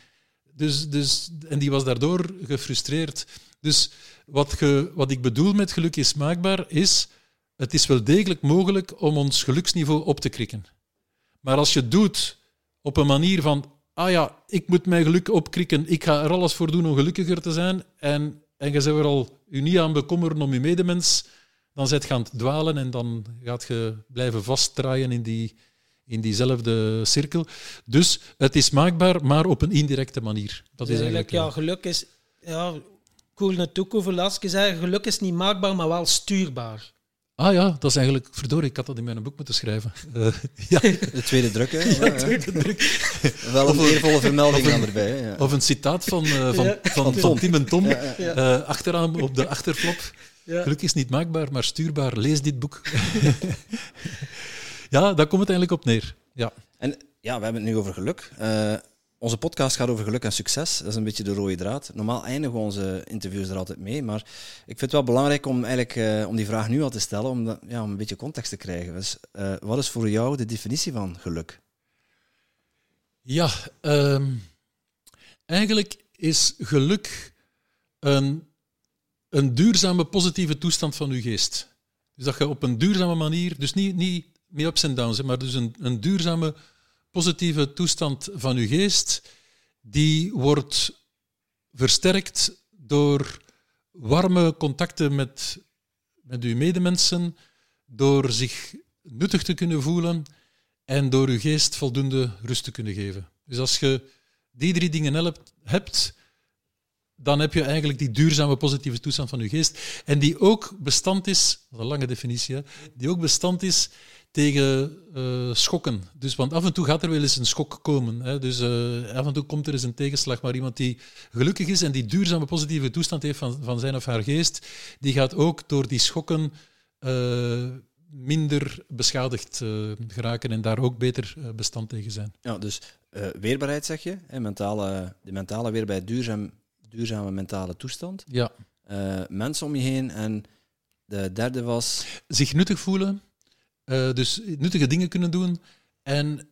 Dus, dus, en die was daardoor gefrustreerd. Dus wat, ge, wat ik bedoel met geluk is maakbaar, is, het is wel degelijk mogelijk om ons geluksniveau op te krikken. Maar als je het doet op een manier van, ah ja, ik moet mijn geluk opkrikken, ik ga er alles voor doen om gelukkiger te zijn, en, en je bent er al je niet aan bekommeren om je medemens, dan zit je aan het dwalen en dan gaat je blijven vastdraaien in die, in diezelfde cirkel. Dus het is maakbaar, maar op een indirecte manier. Dat is eigenlijk, ja, geluk is... Ja, Koel Natuk Velasquez zei, geluk is niet maakbaar, maar wel stuurbaar. Ah ja, dat is eigenlijk... Verdorie, ik had dat in mijn boek moeten schrijven. Uh, [laughs] ja. De tweede druk, hè? [laughs] Ja, tweede druk. Wel een eervolle vermelding aan erbij. Ja. Of een citaat van, uh, van, ja. van, van, Tim en Tom, uh, achteraan op de achterflop. Geluk is niet maakbaar, maar stuurbaar. Lees dit boek. [laughs] ja, daar komt het eigenlijk op neer. Ja. En ja, we hebben het nu over geluk. Onze podcast gaat over geluk en succes. Dat is een beetje de rode draad. Normaal eindigen we onze interviews er altijd mee, maar ik vind het wel belangrijk om, eigenlijk, uh, om die vraag nu al te stellen, om, ja, om een beetje context te krijgen. Dus, uh, wat is voor jou de definitie van geluk? Ja, um, eigenlijk is geluk een, een duurzame positieve toestand van je geest. Dus dat je op een duurzame manier, dus niet, niet meer ups en downs, maar dus een, een duurzame positieve toestand van uw geest, die wordt versterkt door warme contacten met, met uw medemensen, door zich nuttig te kunnen voelen en door uw geest voldoende rust te kunnen geven. Dus als je die drie dingen hebt, dan heb je eigenlijk die duurzame positieve toestand van je geest. En die ook bestand is, dat is een lange definitie, die ook bestand is tegen uh, schokken. Dus, want af en toe gaat er wel eens een schok komen. Hè. Dus uh, af en toe komt er eens een tegenslag. Maar iemand die gelukkig is en die duurzame positieve toestand heeft van, van zijn of haar geest, die gaat ook door die schokken uh, minder beschadigd geraken en daar ook beter bestand tegen zijn. Ja, dus weerbaarheid zeg je, hè, mentale, de mentale weerbaarheid, duurzaam, duurzame mentale toestand. Ja. mensen om je heen en de derde was... Zich nuttig voelen uh, dus nuttige dingen kunnen doen en,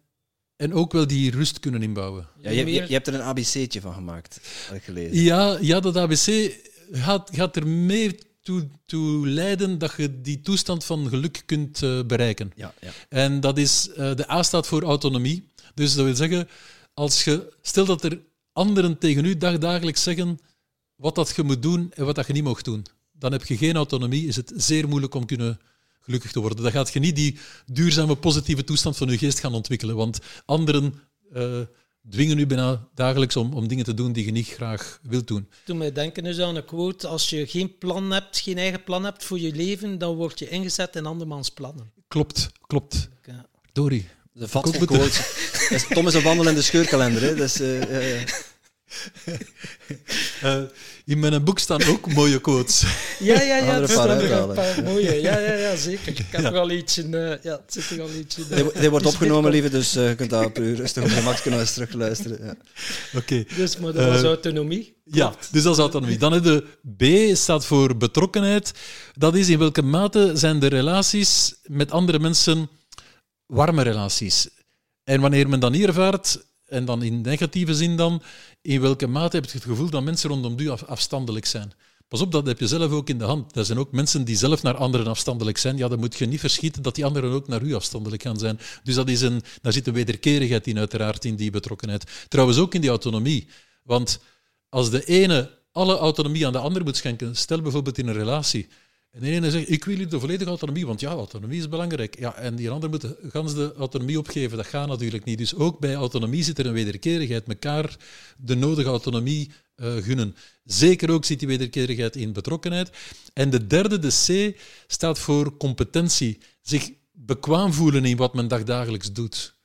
en ook wel die rust kunnen inbouwen. Ja, je, je, je hebt er een ABC'tje van gemaakt, heb ik gelezen. Ja, ja dat ABC gaat, gaat er meer toe, toe leiden dat je die toestand van geluk kunt uh, bereiken. Ja, ja. En dat is, uh, de A staat voor autonomie. Dus dat wil zeggen, als je, stel dat er anderen tegen u dagdagelijks zeggen wat dat je moet doen en wat dat je niet mag doen, dan heb je geen autonomie, is het zeer moeilijk om kunnen gelukkig te worden. Dan gaat je niet die duurzame positieve toestand van je geest gaan ontwikkelen, want anderen uh, dwingen u bijna dagelijks om, om dingen te doen die je niet graag wilt doen. Toen mij denken dus aan een quote, als je geen plan hebt, geen eigen plan hebt voor je leven, dan word je ingezet in andermans plannen. Klopt, klopt. Ja. Dori. De vat quote. Tom is een wandelende scheurkalender. Hè? Dus, uh, uh, [laughs] in mijn boek staan ook mooie quotes. [laughs] Ja, ja, ja. Er staan er een paar mooie. Ja, ja, ja, zeker. Ik heb ja. wel iets in... Uh, ja, het zit er al iets in. Uh, die, wordt opgenomen, [laughs] lieve, dus uh, je kunt daar op rustig op gemak kunnen eens terugluisteren. Ja. Oké. Okay. Dus, maar dat was autonomie. Ja, dus dat is autonomie. Dan heb de B staat voor betrokkenheid. Dat is in welke mate zijn de relaties met andere mensen warme relaties. En wanneer men dan hier ervaart, en dan in negatieve zin dan, in welke mate heb je het gevoel dat mensen rondom u afstandelijk zijn? Pas op, dat heb je zelf ook in de hand. Er zijn ook mensen die zelf naar anderen afstandelijk zijn. Ja, dan moet je niet verschieten dat die anderen ook naar u afstandelijk gaan zijn. Dus dat is een, daar zit een wederkerigheid in, uiteraard, in die betrokkenheid. Trouwens ook in die autonomie. Want als de ene alle autonomie aan de ander moet schenken, stel bijvoorbeeld in een relatie, en de ene zegt, ik wil hier de volledige autonomie, want ja, autonomie is belangrijk. Ja, en die ander moet gans de autonomie opgeven. Dat gaat natuurlijk niet. Dus ook bij autonomie zit er een wederkerigheid. Mekaar de nodige autonomie uh, gunnen. Zeker ook zit die wederkerigheid in betrokkenheid. En de derde, de C, staat voor competentie. Zich bekwaam voelen in wat men dagdagelijks doet.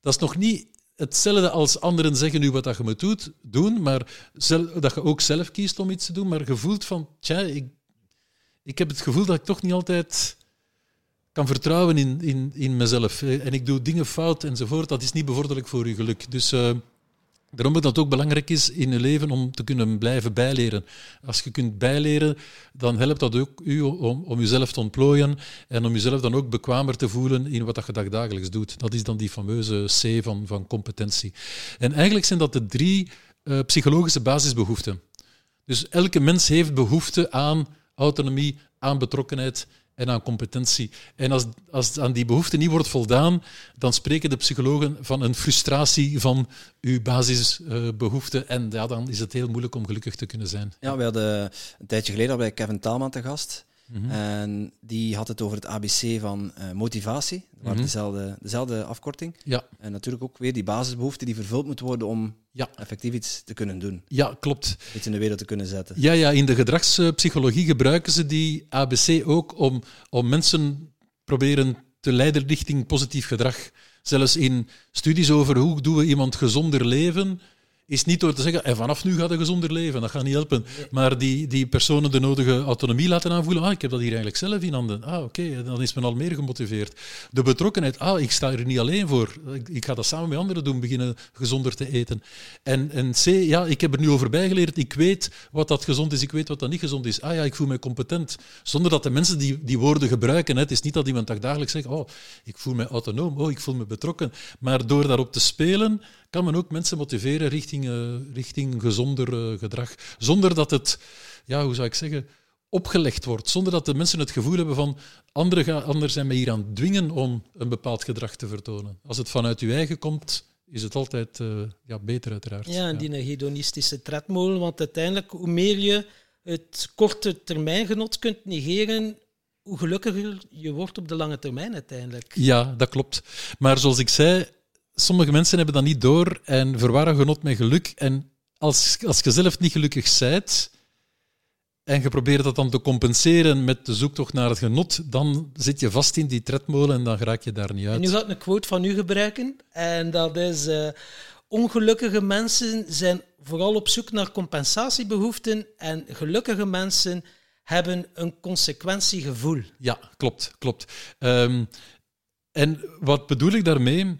Dat is nog niet hetzelfde als anderen zeggen nu wat dat je moet doen, maar dat je ook zelf kiest om iets te doen, maar je voelt van, tja, ik ik heb het gevoel dat ik toch niet altijd kan vertrouwen in, in, in mezelf. En ik doe dingen fout enzovoort. Dat is niet bevorderlijk voor je geluk. Dus uh, daarom dat het ook belangrijk is in je leven om te kunnen blijven bijleren. Als je kunt bijleren, dan helpt dat ook u om, om jezelf te ontplooien en om jezelf dan ook bekwamer te voelen in wat je dagelijks doet. Dat is dan die fameuze C van, van competentie. En eigenlijk zijn dat de drie uh, psychologische basisbehoeften. Dus elke mens heeft behoefte aan autonomie, aan betrokkenheid en aan competentie. En als, als aan die behoefte niet wordt voldaan, dan spreken de psychologen van een frustratie van uw basisbehoeften. en ja, dan is het heel moeilijk om gelukkig te kunnen zijn. Ja, we hadden een tijdje geleden bij Kevin Taalman te gast. Mhm. En die had het over het ABC van eh, motivatie. Dat waren Mhm. dezelfde, dezelfde afkorting. Ja, En natuurlijk ook weer die basisbehoefte die vervuld moet worden om Ja. effectief iets te kunnen doen. ja, klopt. Iets in de wereld te kunnen zetten. Ja, ja, in de gedragspsychologie gebruiken ze die ABC ook om, om mensen proberen te leiden richting positief gedrag. Zelfs in studies over hoe doen we iemand gezonder leven, is niet door te zeggen, en vanaf nu gaat een gezonder leven, dat gaat niet helpen. Maar die, die personen de nodige autonomie laten aanvoelen, ah, ik heb dat hier eigenlijk zelf in handen. Ah, oké, dan is men al meer gemotiveerd. De betrokkenheid, ah, ik sta er niet alleen voor. Ik, ik ga dat samen met anderen doen, beginnen gezonder te eten. En, en C, ja, ik heb er nu over bijgeleerd, ik weet wat dat gezond is, ik weet wat dat niet gezond is. Ah ja, ik voel me competent. Zonder dat de mensen die, die woorden gebruiken, hè, het is niet dat iemand dagelijks zegt, oh, ik voel me autonoom, oh, ik voel me betrokken. Maar door daarop te spelen, kan men ook mensen motiveren richting, eh, richting gezonder eh, gedrag. Zonder dat het, ja, hoe zou ik zeggen, opgelegd wordt. Zonder dat de mensen het gevoel hebben van anderen, gaan, anderen zijn mij hier aan het dwingen om een bepaald gedrag te vertonen. Als het vanuit uw eigen komt, is het altijd eh, ja, beter uiteraard. Ja, en die hedonistische tredmolen, want uiteindelijk, hoe meer je het korte termijn genot kunt negeren, hoe gelukkiger je wordt op de lange termijn uiteindelijk. Ja, dat klopt. Maar zoals ik zei, sommige mensen hebben dat niet door en verwarren genot met geluk. En als, als je zelf niet gelukkig bent en je probeert dat dan te compenseren met de zoektocht naar het genot, dan zit je vast in die tredmolen en dan raak je daar niet En nu uit. ga ik een quote van u gebruiken. En dat is: eh, Ongelukkige mensen zijn vooral op zoek naar compensatiebehoeften. En gelukkige mensen hebben een consequentiegevoel. Ja, klopt, klopt. Ehm, en wat bedoel ik daarmee?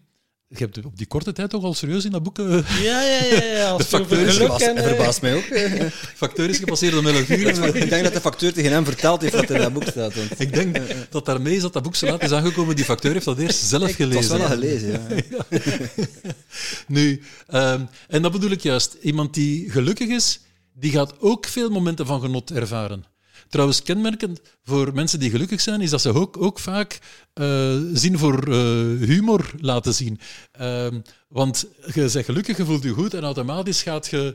Je hebt op die korte tijd toch al serieus in dat boek eh, Ja, ja, ja. ja. [laughs] De facteur is en, hij eh, verbaast mij ook. [laughs] facteur is gepasseerd om 11 uur. ik denk dat de facteur tegen hem verteld heeft wat er in dat boek staat. Want Ik denk dat daarmee is dat dat boek zo laat is aangekomen. Die facteur heeft dat eerst zelf ik het was gelezen. wel al gelezen, ja. [laughs] Nu, ehm, en dat bedoel ik juist. Iemand die gelukkig is, die gaat ook veel momenten van genot ervaren. Trouwens, kenmerkend voor mensen die gelukkig zijn, is dat ze ook, ook vaak eh, zin voor eh, humor laten zien. Ehm, want je bent gelukkig, je voelt je goed en automatisch gaat je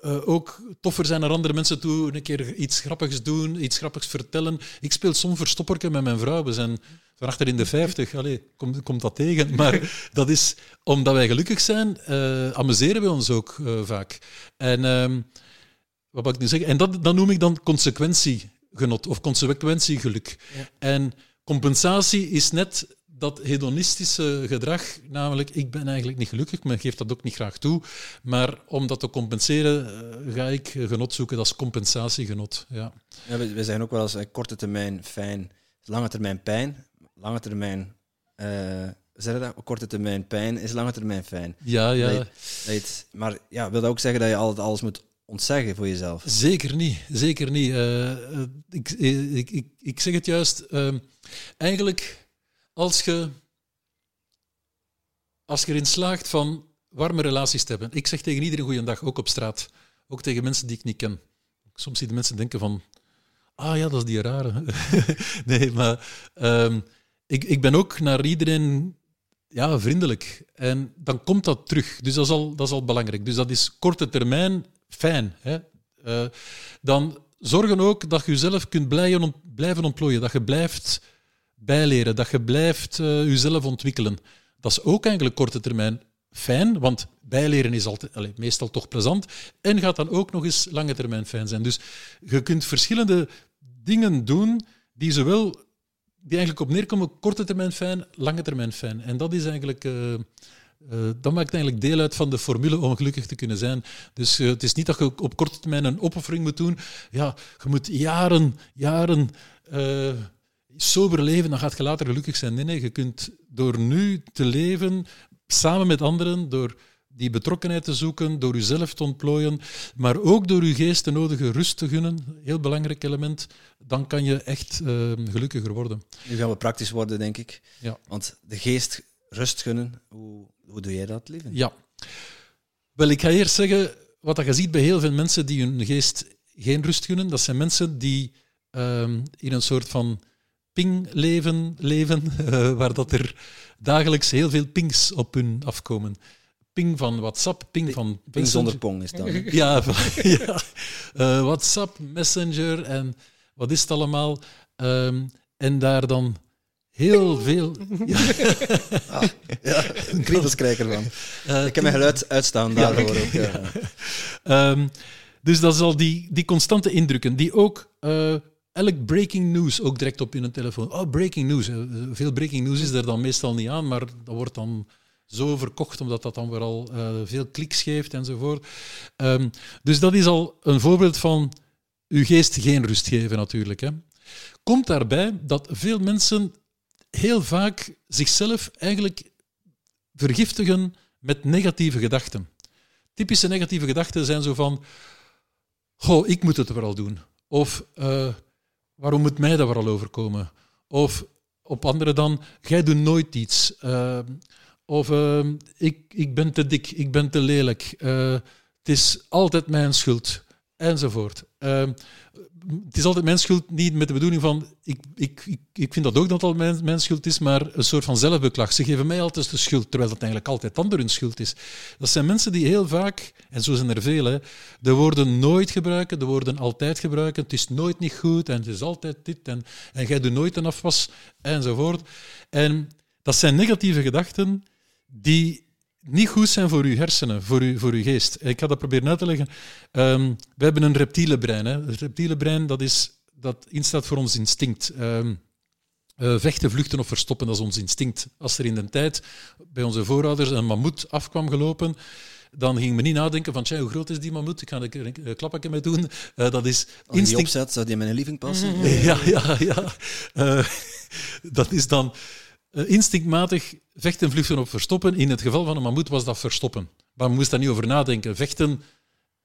eh, ook toffer zijn naar andere mensen toe, een keer iets grappigs doen, iets grappigs vertellen. Ik speel soms verstopperken met mijn vrouw. We zijn van achter in de 50. Allee, komt, dat tegen? Maar [laughs] dat is omdat wij gelukkig zijn, amuseren we ons ook vaak. En ehm, wat wil ik nu zeggen? En dat, noem ik dan consequentiegenot of consequentiegeluk. Ja. En compensatie is net dat hedonistische gedrag, namelijk ik ben eigenlijk niet gelukkig, men geeft dat ook niet graag toe, maar om dat te compenseren eh, ga ik genot zoeken, dat is compensatiegenot. Ja. Ja, we, we zeggen ook wel eens korte termijn fijn, lange termijn pijn. Lange termijn, eh, zeg dat? Korte termijn pijn is lange termijn fijn. Ja, ja, Dat je- dat je het- maar ja, wil dat ook zeggen dat je altijd alles moet ontzeggen voor jezelf? zeker niet. Zeker niet. Eh, eh, ik, eh, ik, ik, ik zeg het juist, ehm, eigenlijk als je, als je erin slaagt van warme relaties te hebben. Ik zeg tegen iedereen goeiedag, ook op straat. Ook tegen mensen die ik niet ken. Soms zie je mensen denken van, ah ja, dat is die rare. [laughs] nee, maar ehm, ik, ik ben ook naar iedereen ja, vriendelijk. En dan komt dat terug. Dus dat is al, dat is al belangrijk. Dus dat is korte termijn fijn. Hè? Eh, dan zorgen ook dat je jezelf kunt blijven, ont- blijven ontplooien. Dat je blijft bijleren. Dat je blijft eh, jezelf ontwikkelen. Dat is ook eigenlijk korte termijn fijn, want bijleren is altijd, meestal toch plezant. En gaat dan ook nog eens lange termijn fijn zijn. Dus je kunt verschillende dingen doen die zowel die eigenlijk op neerkomen korte termijn fijn, lange termijn fijn. En dat is eigenlijk... eh, eh, dat maakt eigenlijk deel uit van de formule om gelukkig te kunnen zijn. Dus eh, het is niet dat je op korte termijn een opoffering moet doen. Ja, je moet jaren, jaren eh, sober leven, dan gaat je later gelukkig zijn. Nee, nee, je kunt door nu te leven, samen met anderen, door die betrokkenheid te zoeken, door jezelf te ontplooien, maar ook door je geest de nodige rust te gunnen, heel belangrijk element, dan kan je echt gelukkiger worden. Nu gaan we praktisch worden, denk ik. Ja. Want de geest rust gunnen, hoe, hoe doe jij dat, lieve? Ja. Wel, ik ga eerst zeggen, wat je ziet bij heel veel mensen die hun geest geen rust gunnen, dat zijn mensen die ehm, in een soort van pingleven leven, [laughs] eh, waar dat er dagelijks heel veel pings op hun afkomen. Ping van WhatsApp, ping van Ping zonder pong is dan. [laughs] ja, [laughs] ja. Eh, WhatsApp, Messenger en wat is het allemaal? Ehm, en daar dan heel veel... [laughs] Ja, Ah, ja, kriebels krijg ik ervan. eh, Ik heb mijn geluid uitstaan daarvoor ook. Ja. [laughs] Ehm, dus dat is al die, die constante indrukken, die ook eh, elk breaking news ook direct op je telefoon. Oh, breaking news. Veel breaking news is er dan meestal niet aan, maar dat wordt dan zo verkocht, omdat dat dan weer al eh, veel kliks geeft enzovoort. Ehm, dus dat is al een voorbeeld van uw geest geen rust geven natuurlijk. Hè. Komt daarbij dat veel mensen heel vaak zichzelf eigenlijk vergiftigen met negatieve gedachten. Typische negatieve gedachten zijn zo van: Goh, ik moet het wel doen. Of eh, waarom moet mij dat wel overkomen? Of op andere dan: Jij doet nooit iets. Eh, of eh, ik, ik ben te dik, ik ben te lelijk. Het is altijd mijn schuld. Enzovoort. Het is altijd mijn schuld, niet met de bedoeling van ik, ik, ik, ik vind dat ook dat al mijn, schuld is, maar een soort van zelfbeklag. Ze geven mij altijd de schuld, terwijl dat eigenlijk altijd anderen hun schuld is. Dat zijn mensen die heel vaak, en zo zijn er veel, de woorden nooit gebruiken, de woorden altijd gebruiken. Het is nooit niet goed en het is altijd dit en, en jij doet nooit een afwas enzovoort. En dat zijn negatieve gedachten die niet goed zijn voor uw hersenen, voor uw, voor uw geest. Ik ga dat proberen uit te leggen. Ehm, we hebben een reptiele brein. Hè. Het reptiele brein dat is, dat instaat voor ons instinct. Ehm, eh, vechten, vluchten of verstoppen, dat is ons instinct. Als er in de tijd bij onze voorouders een mammoet afkwam gelopen, dan ging men niet nadenken van, tja, hoe groot is die mammoet? Ik ga er een, klapje mee doen. Eh, dat is Als je die instinct. opzet, zou die in mijn living passen? [laughs] Ja, ja, ja. Eh, [laughs] dat is dan instinctmatig vechten, vluchten of verstoppen. In het geval van een mammoet was dat verstoppen. Maar men moest daar niet over nadenken. Vechten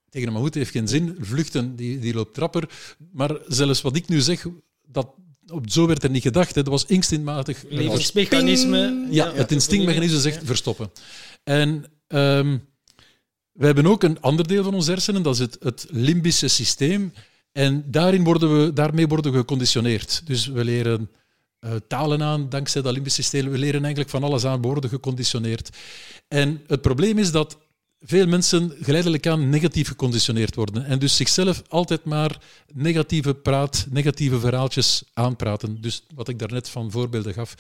tegen een mammoet heeft geen zin. Vluchten, die, die loopt trapper. Maar zelfs wat ik nu zeg, dat, op, zo werd er niet gedacht. Hè. Dat was instinctmatig. Levensmechanisme. Ja, het instinctmechanisme zegt verstoppen. En ehm, we hebben ook een ander deel van ons hersenen, dat is het, het limbische systeem. En daarin worden we, daarmee worden we geconditioneerd. Dus we leren eh, talen aan dankzij dat limbische systeem. We leren eigenlijk van alles aan, we worden geconditioneerd. En het probleem is dat veel mensen geleidelijk aan negatief geconditioneerd worden. En dus zichzelf altijd maar negatieve praat, negatieve verhaaltjes aanpraten. Dus wat ik daarnet van voorbeelden gaf.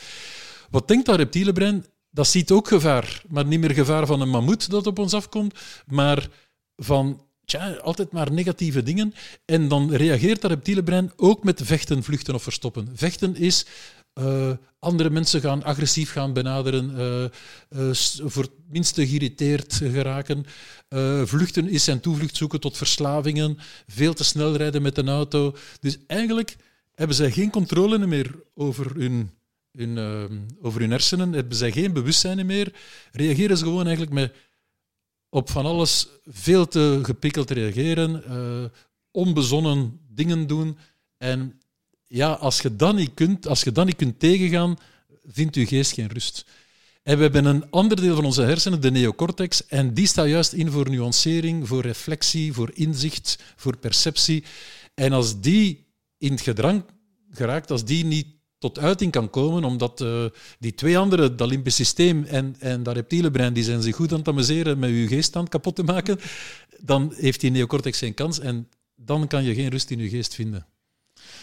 Wat denkt dat reptiele brein? Dat ziet ook gevaar, maar niet meer gevaar van een mammoet dat op ons afkomt, maar van tja, altijd maar negatieve dingen. En dan reageert dat reptiele brein ook met vechten, vluchten of verstoppen. Vechten is eh, andere mensen gaan agressief gaan benaderen, s- voor het minste geïrriteerd geraken. Vluchten is zijn toevlucht zoeken tot verslavingen, veel te snel rijden met een auto. Dus eigenlijk hebben zij geen controle meer over hun, hun, over hun hersenen, hebben zij geen bewustzijn meer, reageren ze gewoon eigenlijk met op van alles veel te gepikkeld reageren, eh, onbezonnen dingen doen. En ja, als je dat niet kunt, als je dat niet kunt tegengaan, vindt je geest geen rust. En we hebben een ander deel van onze hersenen, de neocortex, en die staat juist in voor nuancering, voor reflectie, voor inzicht, voor perceptie. En als die in het gedrang geraakt, als die niet tot uiting kan komen, omdat eh, die twee andere, dat limbisch systeem en, en dat reptiele brein, die zijn zich goed aan het amuseren met je geeststand kapot te maken, dan heeft die neocortex geen kans en dan kan je geen rust in je geest vinden.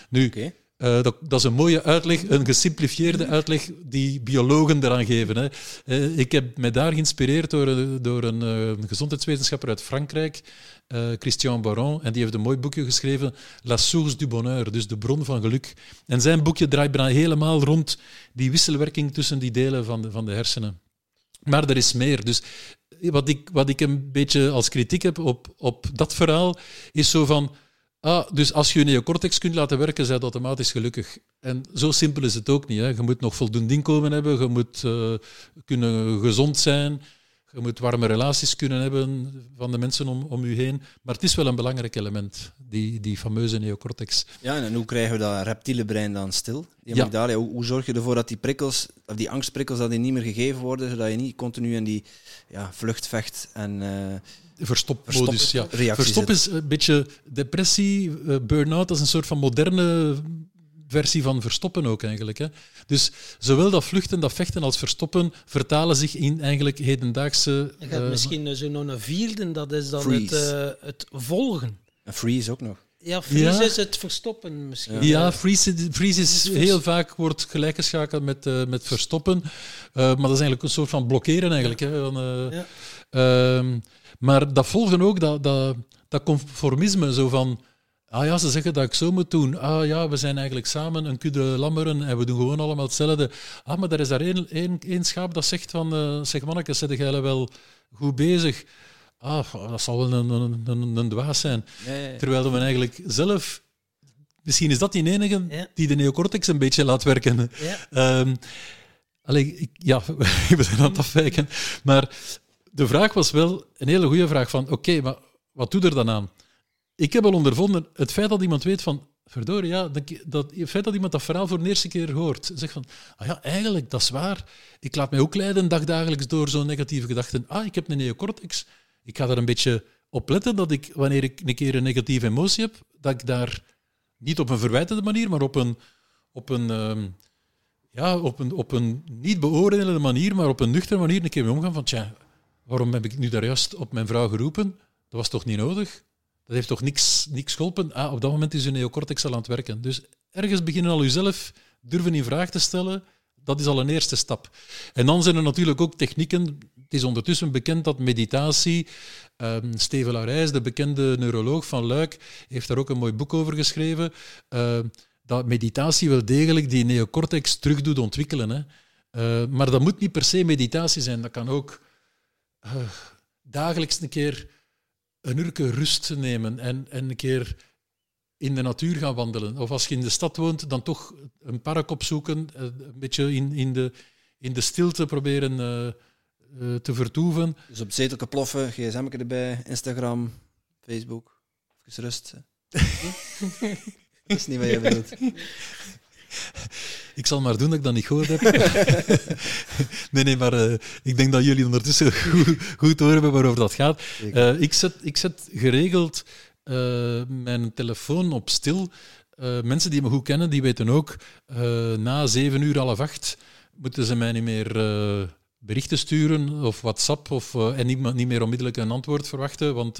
Nu. Eh, dat, dat is een mooie uitleg, een gesimplifieerde uitleg die biologen eraan geven. Hè. Eh, ik heb mij daar geïnspireerd door, een- door een, eh, gezondheidswetenschapper uit Frankrijk, eh, Christian Baron, en die heeft een mooi boekje geschreven, La source du bonheur, dus de bron van geluk. En zijn boekje draait bijna helemaal rond die wisselwerking tussen die delen van de, van de hersenen. Maar er is meer. Dus wat ik, wat ik een beetje als kritiek heb op, op dat verhaal, is zo van... Ah, dus als je je neocortex kunt laten werken, zijn dat automatisch gelukkig. En zo simpel is het ook niet. Hè. Je moet nog voldoende inkomen hebben, je moet eh, kunnen gezond zijn, je moet warme relaties kunnen hebben van de mensen om, om je heen. Maar het is wel een belangrijk element, die, die fameuze neocortex. Ja, en hoe krijgen we dat reptiele brein dan stil? Die Ja. hoe zorg je ervoor dat die prikkels, of die angstprikkels, dat die niet meer gegeven worden, zodat je niet continu in die ja, vlucht, vecht en eh, Verstopmodus, ja. reactie Verstop is een beetje depressie, eh, burn-out, dat is een soort van moderne versie van verstoppen ook eigenlijk. Hè. Dus zowel dat vluchten, dat vechten als verstoppen vertalen zich in eigenlijk hedendaagse... Je hebt eh, misschien zo nog een vierde, dat is dan het, eh, het volgen. En freeze ook nog. Ja, freeze Ja. is het verstoppen misschien. Ja, freeze, freeze is heel vaak wordt gelijkgeschakeld met, eh, met verstoppen. Eh, maar dat is eigenlijk een soort van blokkeren eigenlijk. Hè, van, eh, Ja. Maar dat volgen ook dat, dat, dat conformisme, zo van... Ah ja, ze zeggen dat ik zo moet doen. Ah ja, we zijn eigenlijk samen een kudde lammeren en we doen gewoon allemaal hetzelfde. Ah, maar er is daar één, één, één schaap dat zegt van... eh zeg manneke, zet jij wel goed bezig? Ah, dat zal wel een, een, een, een dwaas zijn. Terwijl we eigenlijk zelf... Misschien is dat die enige Ja. die de neocortex een beetje laat werken. Ja. Allee, ik, ja, [laughs] we zijn aan het afwijken. Maar de vraag was wel een hele goede vraag van, oké, maar wat doe er dan aan? Ik heb al ondervonden, het feit dat iemand weet van, verdorie, ja, dat, het feit dat iemand dat verhaal voor de eerste keer hoort, zegt van, ah ja, eigenlijk, dat is waar. Ik laat mij ook leiden dagdagelijks door zo'n negatieve gedachten. Ah, ik heb een neocortex. Ik ga daar een beetje op letten dat ik, wanneer ik een keer een negatieve emotie heb, dat ik daar niet op een verwijtende manier, maar op een, op een, ehm, ja, op een, op een niet beoordelende manier, maar op een nuchtere manier een keer mee omgaan van, tja, waarom heb ik nu daar juist op mijn vrouw geroepen? Dat was toch niet nodig? Dat heeft toch niks, niks geholpen? Ah, op dat moment is uw neocortex al aan het werken. Dus ergens beginnen al uzelf durven in vraag te stellen, dat is al een eerste stap. En dan zijn er natuurlijk ook technieken. Het is ondertussen bekend dat meditatie. ehm, Steven Larijs, de bekende neuroloog van Luik, heeft daar ook een mooi boek over geschreven. ehm, dat meditatie wel degelijk die neocortex terug doet ontwikkelen. Hè. Eh, maar dat moet niet per se meditatie zijn. Dat kan ook eh, dagelijks een keer een uurtje rust nemen en, en een keer in de natuur gaan wandelen. Of als je in de stad woont, dan toch een park opzoeken, eh, een beetje in, in, de, in de stilte proberen eh, te vertoeven. Dus op zetelke ploffen, gsm erbij, Instagram, Facebook. Even rust. [laughs] dat is niet wat je bedoelt. Ik zal maar doen dat ik dat niet gehoord heb. [laughs] nee, nee, maar eh, ik denk dat jullie ondertussen goed, goed horen waarover dat gaat. Eh, ik, zet, ik zet geregeld eh, mijn telefoon op stil. Mensen die me goed kennen, die weten ook, na zeven uur, half acht, moeten ze mij niet meer berichten sturen of WhatsApp of, en niet, niet meer onmiddellijk een antwoord verwachten, want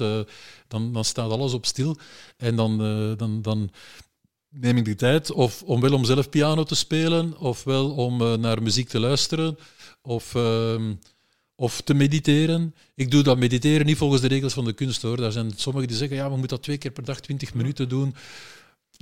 dan, dan staat alles op stil. En dan, dan, dan neem ik de tijd of om wel om zelf piano te spelen, ofwel om eh, naar muziek te luisteren, of, ehm, of te mediteren. Ik doe dat mediteren niet volgens de regels van de kunst hoor. Daar zijn sommigen die zeggen, ja, we moeten dat twee keer per dag 20 minuten doen.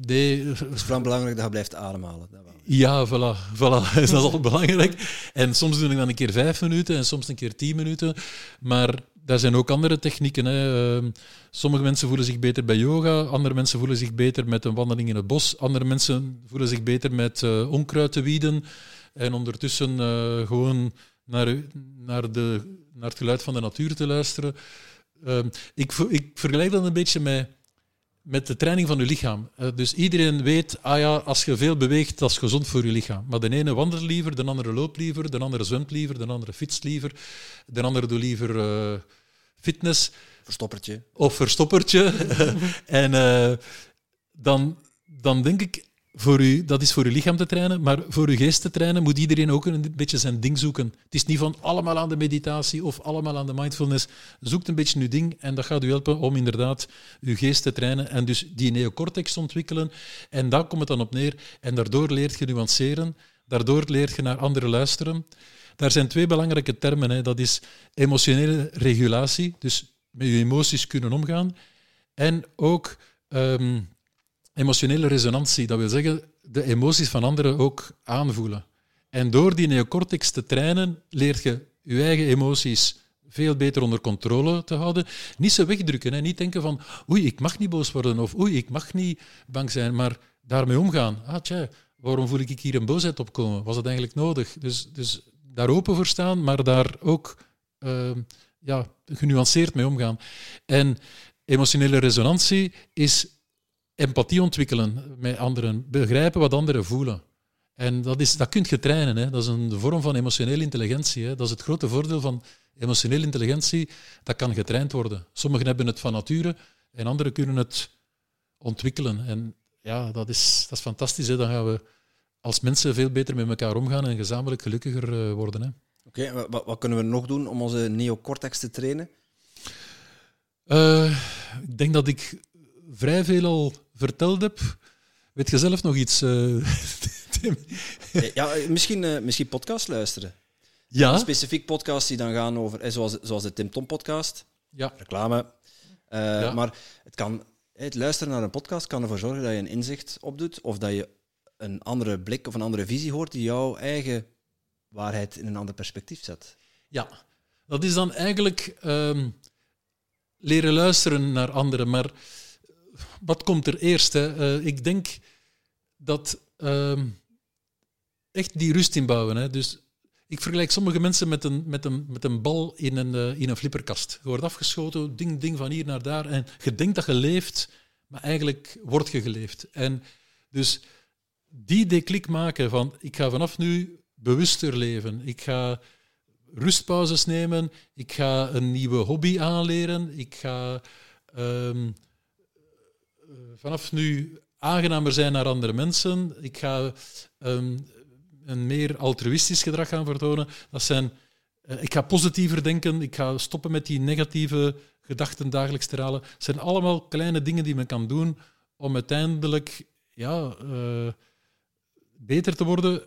Nee, Het is vooral belangrijk dat je blijft ademhalen. Dat ja, voilà, [laughs] voilà. [laughs] dat is al belangrijk. En soms doe ik dan een keer vijf minuten en soms een keer tien minuten. Maar daar zijn ook andere technieken. Hè. Ehm, Sommige mensen voelen zich beter bij yoga, andere mensen voelen zich beter met een wandeling in het bos, andere mensen voelen zich beter met eh, onkruid te wieden en ondertussen eh, gewoon naar, naar, de, naar het geluid van de natuur te luisteren. Ehm, ik, ik vergelijk dat een beetje met, met de training van je lichaam. Eh, dus iedereen weet, ah ja, als je veel beweegt, dat is gezond voor je lichaam. Maar de ene wandelt liever, de andere loopt liever, de andere zwemt liever, de andere fietst liever, de andere doet liever eh, fitness Verstoppertje. of verstoppertje. [laughs] en eh, dan, dan denk ik, voor u, dat is voor uw lichaam te trainen, maar voor uw geest te trainen moet iedereen ook een beetje zijn ding zoeken. Het is niet van allemaal aan de meditatie of allemaal aan de mindfulness. Zoek een beetje uw ding en dat gaat u helpen om inderdaad uw geest te trainen en dus die neocortex te ontwikkelen. En daar komt het dan op neer. En daardoor leert je nuanceren, daardoor leert je naar anderen luisteren. Daar zijn twee belangrijke termen. Hè. Dat is emotionele regulatie, dus met je emoties kunnen omgaan. En ook ehm, emotionele resonantie. Dat wil zeggen, de emoties van anderen ook aanvoelen. En door die neocortex te trainen, leert je je eigen emoties veel beter onder controle te houden. Niet ze wegdrukken. Hè. Niet denken van, oei, ik mag niet boos worden. Of oei, ik mag niet bang zijn. Maar daarmee omgaan. Ah, tja, waarom voel ik hier een boosheid opkomen? Was het eigenlijk nodig? Dus, dus daar open voor staan, maar daar ook ehm, ja, genuanceerd mee omgaan. En emotionele resonantie is empathie ontwikkelen met anderen, begrijpen wat anderen voelen. En dat, is, dat kun je trainen. Hè. Dat is een vorm van emotionele intelligentie. Hè. Dat is het grote voordeel van emotionele intelligentie. Dat kan getraind worden. Sommigen hebben het van nature en anderen kunnen het ontwikkelen. En ja, dat is, dat is fantastisch. Hè. Dan gaan we als mensen veel beter met elkaar omgaan en gezamenlijk gelukkiger eh, worden. Hè. Oké, wa- wat, wat kunnen we nog doen om onze neocortex te trainen? Eh, ik denk dat ik vrij veel al verteld heb. Weet je zelf nog iets, uh, [laughs] Tim? Eh, ja, misschien, uh, misschien podcast luisteren. Ja. Een specifiek podcast die dan gaan over, zoals, zoals de Tim Tom podcast. Ja. Reclame. Uh, ja. Maar het, kan, het luisteren naar een podcast kan ervoor zorgen dat je een inzicht opdoet of dat je een andere blik of een andere visie hoort die jouw eigen waarheid in een ander perspectief zet. Ja, dat is dan eigenlijk um, leren luisteren naar anderen. Maar wat komt er eerst? Hè? Uh, ik denk dat um, echt die rust inbouwen. Hè? Dus ik vergelijk sommige mensen met een, met een, met een bal in een, uh, in een flipperkast. Je wordt afgeschoten, ding, ding, van hier naar daar. En je denkt dat je leeft, maar eigenlijk word je geleefd. En dus die deklik maken van ik ga vanaf nu bewuster leven. Ik ga rustpauzes nemen. Ik ga een nieuwe hobby aanleren. Ik ga um, vanaf nu aangenamer zijn naar andere mensen. Ik ga um, een meer altruïstisch gedrag gaan vertonen. Dat zijn, uh, ik ga positiever denken. Ik ga stoppen met die negatieve gedachten dagelijks te halen. Het zijn allemaal kleine dingen die men kan doen om uiteindelijk ja, uh, beter te worden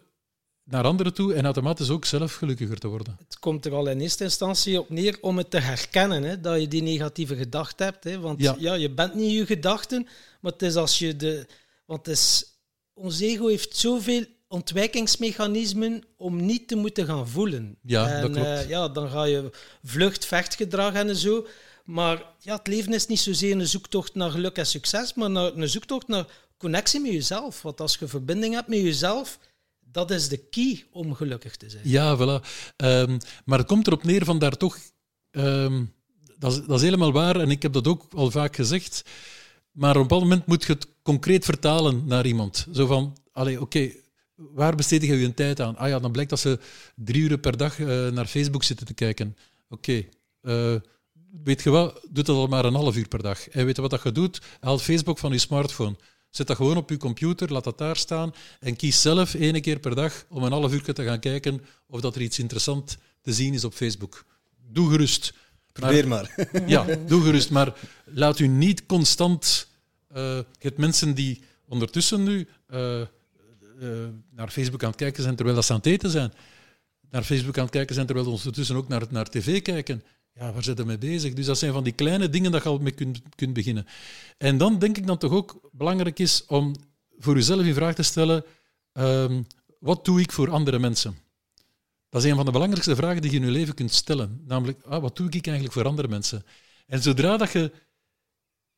naar anderen toe en automatisch ook zelf gelukkiger te worden. Het komt er al in eerste instantie op neer om het te herkennen, hè, dat je die negatieve gedachte hebt. Hè, want ja. ja. je bent niet je gedachten, maar het is als je de... Want het is, ons ego heeft zoveel ontwijkingsmechanismen om niet te moeten gaan voelen. Ja, en, dat klopt. Uh, ja, dan ga je vlucht, vechtgedrag en zo. Maar ja, het leven is niet zozeer een zoektocht naar geluk en succes, maar naar, een zoektocht naar connectie met jezelf. Want als je verbinding hebt met jezelf, dat is de key om gelukkig te zijn. Ja, voilà. Um, maar het komt erop neer van daar toch... Um, dat, is, dat is helemaal waar en ik heb dat ook al vaak gezegd. Maar op een bepaald moment moet je het concreet vertalen naar iemand. Zo van, oké, waar besteed je je tijd aan? Ah ja, dan blijkt dat ze drie uur per dag uh, naar Facebook zitten te kijken. Oké, uh, weet je wat? Doe dat al maar een half uur per dag. En weet je wat dat je doet? Haal Facebook van je smartphone. Zet dat gewoon op je computer, laat dat daar staan en kies zelf één keer per dag om een half uur te gaan kijken of dat er iets interessant te zien is op Facebook. Doe gerust. Probeer maar. maar. [laughs] ja, doe gerust. Maar laat u niet constant... Uh, je hebt mensen die ondertussen nu uh, uh, naar Facebook aan het kijken zijn terwijl dat ze aan het eten zijn. Naar Facebook aan het kijken zijn terwijl ze ondertussen ook naar, naar tv kijken. Ja, waar zit je mee bezig? Dus dat zijn van die kleine dingen dat je al mee kunt, kunt beginnen. En dan denk ik dat toch ook belangrijk is om voor jezelf in vraag te stellen: um, wat doe ik voor andere mensen? Dat is een van de belangrijkste vragen die je in je leven kunt stellen. Namelijk, ah, wat doe ik eigenlijk voor andere mensen? En zodra dat je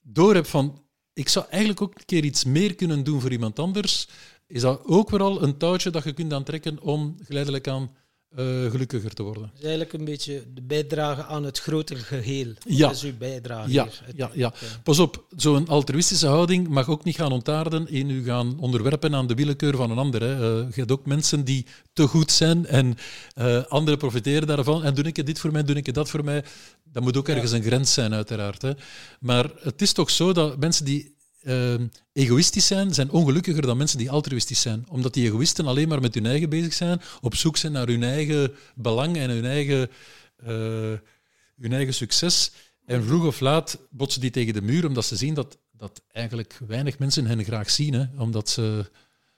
door hebt van, ik zou eigenlijk ook een keer iets meer kunnen doen voor iemand anders, is dat ook vooral een touwtje dat je kunt aantrekken om geleidelijk aan uh, gelukkiger te worden. Is eigenlijk een beetje de bijdrage aan het grotere geheel. Ja. Dat is uw bijdrage. Ja, hier. ja, ja. Pas op, zo'n altruïstische houding mag ook niet gaan ontaarden in u gaan onderwerpen aan de willekeur van een ander. Hè. Uh, je hebt ook mensen die te goed zijn en uh, anderen profiteren daarvan. En doe ik dit voor mij, doe ik dat voor mij. Dat moet ook ergens ja. een grens zijn, uiteraard. Hè. Maar het is toch zo dat mensen die uh, egoïstisch zijn, zijn ongelukkiger dan mensen die altruïstisch zijn. Omdat die egoïsten alleen maar met hun eigen bezig zijn, op zoek zijn naar hun eigen belang en hun eigen, uh, hun eigen succes. En vroeg of laat botsen die tegen de muur, omdat ze zien dat, dat eigenlijk weinig mensen hen graag zien. Hè? Omdat ze,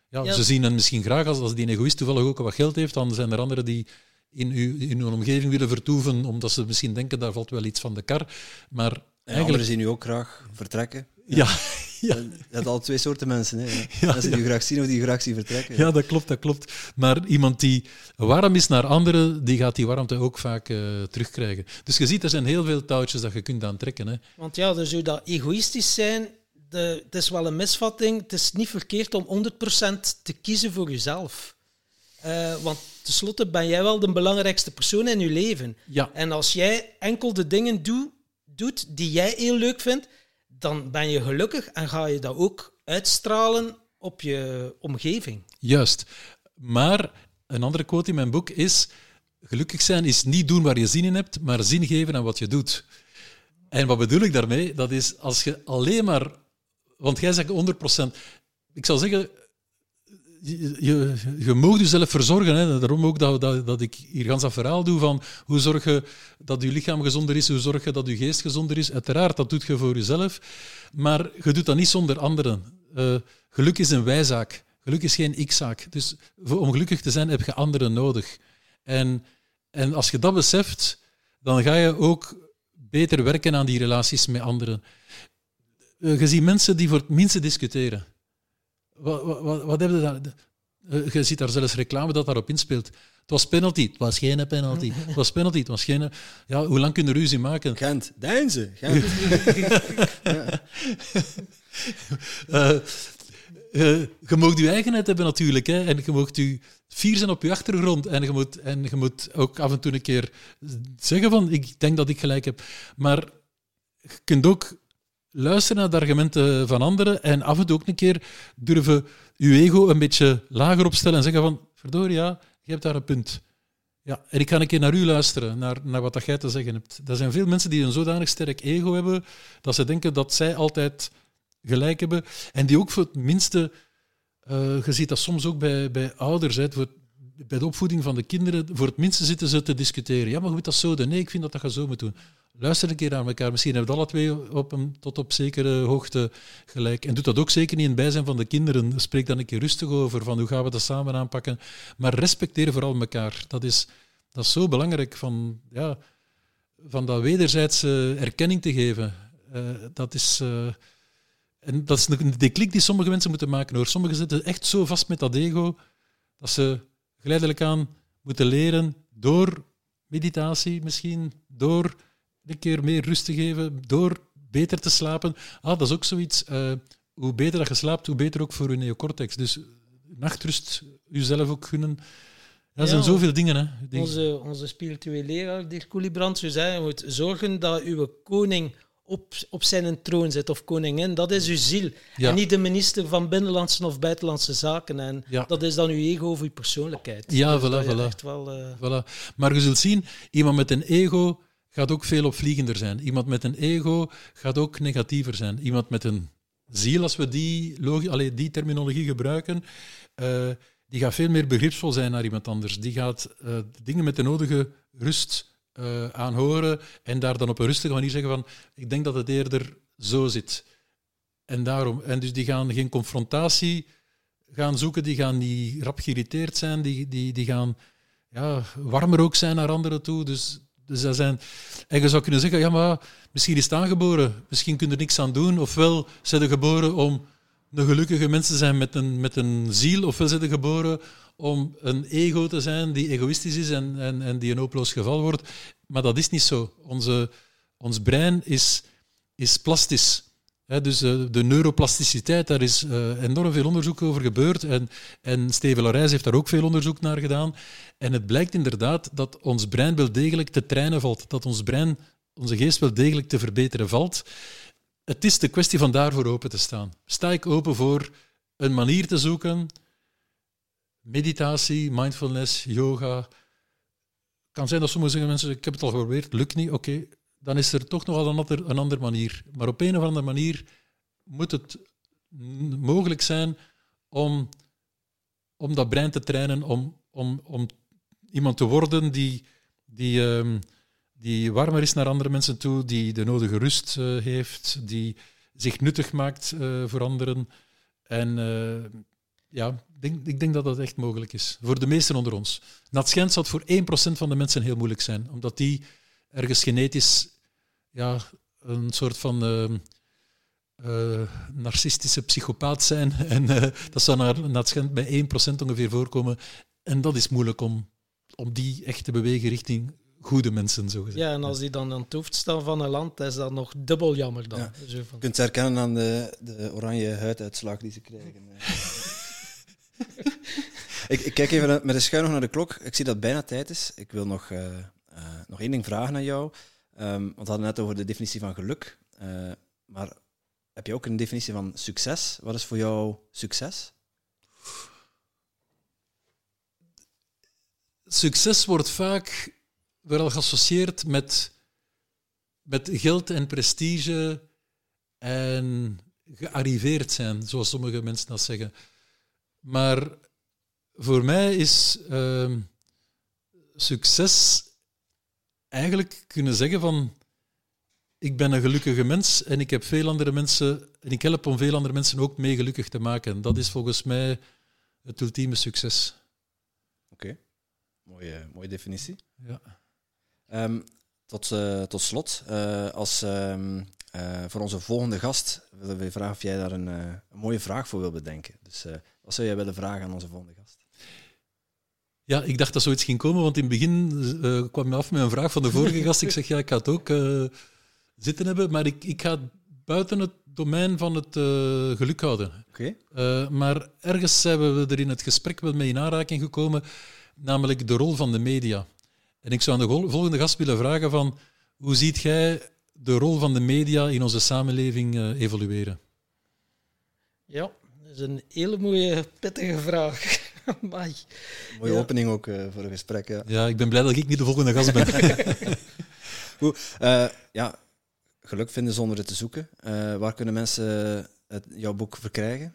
ja, ja. ze zien hen misschien graag als, als die egoïst toevallig ook wat geld heeft, dan zijn er anderen die in, uw, in hun omgeving willen vertoeven, omdat ze misschien denken, daar valt wel iets van de kar. Maar en eigenlijk... anderen zien u ook graag vertrekken. Ja, [laughs] ja. Je hebt al twee soorten mensen. Hè. [laughs] Ja, mensen die je graag zien of die je graag zien vertrekken. Ja, dat klopt, dat klopt. Maar iemand die warm is naar anderen, die gaat die warmte ook vaak uh, terugkrijgen. Dus je ziet, er zijn heel veel touwtjes dat je kunt aantrekken. Hè. Want ja, dus zou dat egoïstisch zijn, de, het is wel een misvatting. Het is niet verkeerd om 100% te kiezen voor jezelf. Uh, want tenslotte ben jij wel de belangrijkste persoon in je leven. Ja. En als jij enkel de dingen doe, doet die jij heel leuk vindt, dan ben je gelukkig en ga je dat ook uitstralen op je omgeving. Juist. Maar een andere quote in mijn boek is: gelukkig zijn is niet doen waar je zin in hebt, maar zin geven aan wat je doet. En wat bedoel ik daarmee? Dat is als je alleen maar, want jij zegt 100%. Ik zou zeggen, je, je, mag jezelf verzorgen. Hè. Daarom ook dat, dat, dat ik hier gans dat verhaal doe van hoe zorg je dat je lichaam gezonder is, hoe zorg je dat je geest gezonder is. Uiteraard, dat doet je voor jezelf. Maar je doet dat niet zonder anderen. Uh, geluk is een wijzaak. Geluk is geen ik-zaak. Dus om gelukkig te zijn heb je anderen nodig. En, en als je dat beseft, dan ga je ook beter werken aan die relaties met anderen. Uh, je ziet mensen die voor het minste discussiëren. Wat, wat, wat hebben daar? Eh, je ziet daar zelfs reclame dat daarop inspeelt. Het was penalty. Het was geen penalty. [laughs] Het was penalty. Het was geen... Ja, hoe lang kun je ruzie maken? Gent. Deinzen. Gent. [laughs] uh, uh, je mag je eigenheid hebben natuurlijk. Hè, en je mag je fier zijn op je achtergrond. En je, moet, en je moet ook af en toe een keer zeggen van ik denk dat ik gelijk heb. Maar je kunt ook luisteren naar de argumenten van anderen en af en toe ook een keer durven je ego een beetje lager opstellen en zeggen van, verdorie, ja, je hebt daar een punt. Ja, en ik ga een keer naar u luisteren, naar, naar wat dat jij te zeggen hebt. Er zijn veel mensen die een zodanig sterk ego hebben, dat ze denken dat zij altijd gelijk hebben. En die ook voor het minste, uh, je ziet dat soms ook bij, bij ouders, voor, bij de opvoeding van de kinderen, voor het minste zitten ze te discussiëren. Ja, maar hoe moet dat zo doen? Nee, ik vind dat dat je zo moet doen luister een keer naar elkaar. Misschien hebben we alle twee op een, tot op zekere hoogte gelijk. En doe dat ook zeker niet in het bijzijn van de kinderen. Spreek dan een keer rustig over van hoe gaan we dat samen aanpakken. Maar respecteer vooral elkaar. Dat is, dat is zo belangrijk van, ja, van dat wederzijdse erkenning te geven. Uh, dat is... Uh, en dat is de klik die sommige mensen moeten maken hoor. Sommigen zitten echt zo vast met dat ego dat ze geleidelijk aan moeten leren door meditatie misschien, door een keer meer rust te geven door beter te slapen. Ah, dat is ook zoiets. Uh, hoe beter dat je slaapt, hoe beter ook voor je neocortex. Dus nachtrust, jezelf ook gunnen. Dat zijn zoveel dingen. Hè. Onze, onze spirituele leraar, Dirk Koelibrand, zei, je moet zorgen dat uw koning op, op zijn troon zit, of koningin. Dat is uw ziel. En niet de minister van Binnenlandse of Buitenlandse Zaken. En dat is dan uw ego of uw persoonlijkheid. Ja, dus voilà, voilà. Wel, uh... voilà. Maar je zult zien, iemand met een ego gaat ook veel opvliegender zijn. Iemand met een ego gaat ook negatiever zijn. Iemand met een ziel, als we die, allee, die terminologie gebruiken, uh, die gaat veel meer begripsvol zijn naar iemand anders. Die gaat uh, dingen met de nodige rust uh, aanhoren en daar dan op een rustige manier zeggen van ik denk dat het eerder zo zit. En daarom, en dus die gaan geen confrontatie gaan zoeken, die gaan niet rap geïrriteerd zijn, die, die, die gaan ja, warmer ook zijn naar anderen toe. Dus dus dat zijn... En je zou kunnen zeggen, ja, maar misschien is het aangeboren. Misschien kun je er niks aan doen. Ofwel zijn ze geboren om een gelukkige mens te zijn met een, met een ziel. Ofwel zijn geboren om een ego te zijn die egoïstisch is en, en, en die een hopeloos geval wordt. Maar dat is niet zo. Onze, ons brein is, is plastisch dus uh, de neuroplasticiteit, daar is uh, enorm veel onderzoek over gebeurd. En, en Steven Larijs heeft daar ook veel onderzoek naar gedaan. En het blijkt inderdaad dat ons brein wel degelijk te trainen valt. Dat ons brein, onze geest wel degelijk te verbeteren valt. Het is de kwestie van daarvoor open te staan. Sta ik open voor een manier te zoeken? Meditatie, mindfulness, yoga. kan zijn dat sommige mensen ik heb het al geprobeerd, lukt niet. Oké, dan is er toch nog wel een, een andere manier. Maar op een of andere manier moet het mogelijk zijn om, om dat brein te trainen, om, om, om iemand te worden die, die, um, die warmer is naar andere mensen toe, die de nodige rust uh, heeft, die zich nuttig maakt uh, voor anderen. En uh, ja, denk, ik denk dat dat echt mogelijk is. Voor de meesten onder ons. Dat schijnt zal het voor 1% van de mensen heel moeilijk zijn, omdat die ergens genetisch ja, een soort van uh, narcistische psychopaat zijn. [laughs] En uh, dat zou naar, naar bij 1% ongeveer voorkomen. En dat is moeilijk om, om die echt te bewegen richting goede mensen, zo gezegd. Ja, en als die dan aan het hoofd staan van een land, is dat nog dubbel jammer dan. Zo van. Je kunt het herkennen aan de, de oranje huiduitslag die ze krijgen. [laughs] ik, ik, kijk even met een schuin nog naar de klok. Ik zie dat het bijna tijd is. Ik wil nog, uh, nog één ding vragen aan jou. Um, want we hadden net over de definitie van geluk. Uh, maar heb je ook een definitie van succes? Wat is voor jou succes? Succes wordt vaak wel geassocieerd met, met geld en prestige en gearriveerd zijn, zoals sommige mensen dat zeggen. Maar voor mij is ehm, succes eigenlijk kunnen zeggen van ik ben een gelukkige mens en ik heb veel andere mensen en ik help om veel andere mensen ook mee gelukkig te maken. Dat is volgens mij het ultieme succes. Oké, mooie, mooie definitie. Ja. Ehm, tot, eh, tot slot, eh, als, ehm, eh, voor onze volgende gast willen we vragen of jij daar een, een mooie vraag voor wil bedenken. Dus wat zou jij willen vragen aan onze volgende gast? Ja, ik dacht dat zoiets ging komen, want in het begin kwam je af met een vraag van de vorige gast. Ik zeg, ja, ik ga het ook zitten hebben, maar ik, ik ga buiten het domein van het geluk houden. Oké. maar ergens zijn we er in het gesprek wel mee in aanraking gekomen, namelijk de rol van de media. En ik zou aan de volgende gast willen vragen van, hoe ziet jij de rol van de media in onze samenleving uh, evolueren? Ja, dat is een hele mooie, pittige vraag. [laughs] Mooie opening ook uh, voor een gesprek. Ja. ja, ik ben blij dat ik niet de volgende gast ben. [laughs] Goed, uh, ja, geluk vinden zonder het te zoeken. waar kunnen mensen het, jouw boek verkrijgen?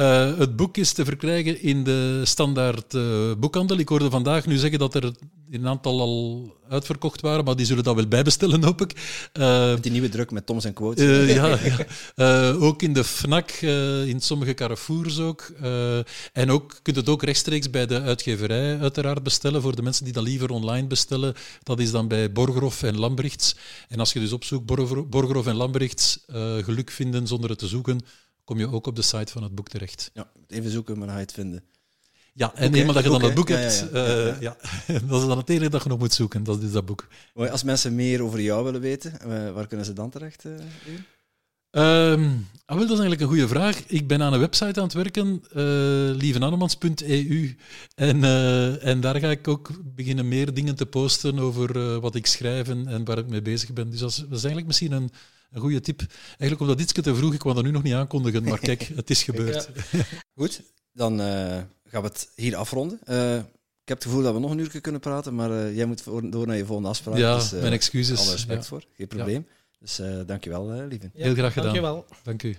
Uh, het boek is te verkrijgen in de standaard uh, boekhandel. Ik hoorde vandaag nu zeggen dat er een aantal al uitverkocht waren, maar die zullen dat wel bijbestellen, hoop ik. Uh, die nieuwe druk met Toms en Quotes. ja, [laughs] ja. ook in de FNAC, in sommige Carrefours ook. en ook, kunt het ook rechtstreeks bij de uitgeverij uiteraard bestellen, voor de mensen die dat liever online bestellen. Dat is dan bij Borgerhof en Lambrechts. En als je dus opzoekt Borgerhof en Lambrechts, geluk vinden zonder het te zoeken, kom je ook op de site van het boek terecht. Ja, even zoeken, maar dan ga je het vinden. Ja, en eenmaal dat je dan het boek hebt, ja, ja, uh, [laughs] dat is dan het enige dat je nog moet zoeken. Dat is dat boek. Als mensen meer over jou willen weten, uh, waar kunnen ze dan terecht? Uh, um, ah, dat is eigenlijk een goede vraag. Ik ben aan een website aan het werken, uh, lievenannemans.eu. En, en daar ga ik ook beginnen meer dingen te posten over wat ik schrijf en, en waar ik mee bezig ben. Dus dat is, dat is eigenlijk misschien een een goede tip. Eigenlijk omdat iets te vroeg, ik wou dat nu nog niet aankondigen, maar kijk, het is [laughs] gebeurd. Goed, dan uh, gaan we het hier afronden. Uh, ik heb het gevoel dat we nog een uur kunnen praten, maar uh, jij moet door naar je volgende afspraak. Ja, dus, mijn excuses. Alle respect ja. voor, geen probleem. Ja. Dus dankjewel, lieve. Heel graag gedaan. Dankjewel. Dank u.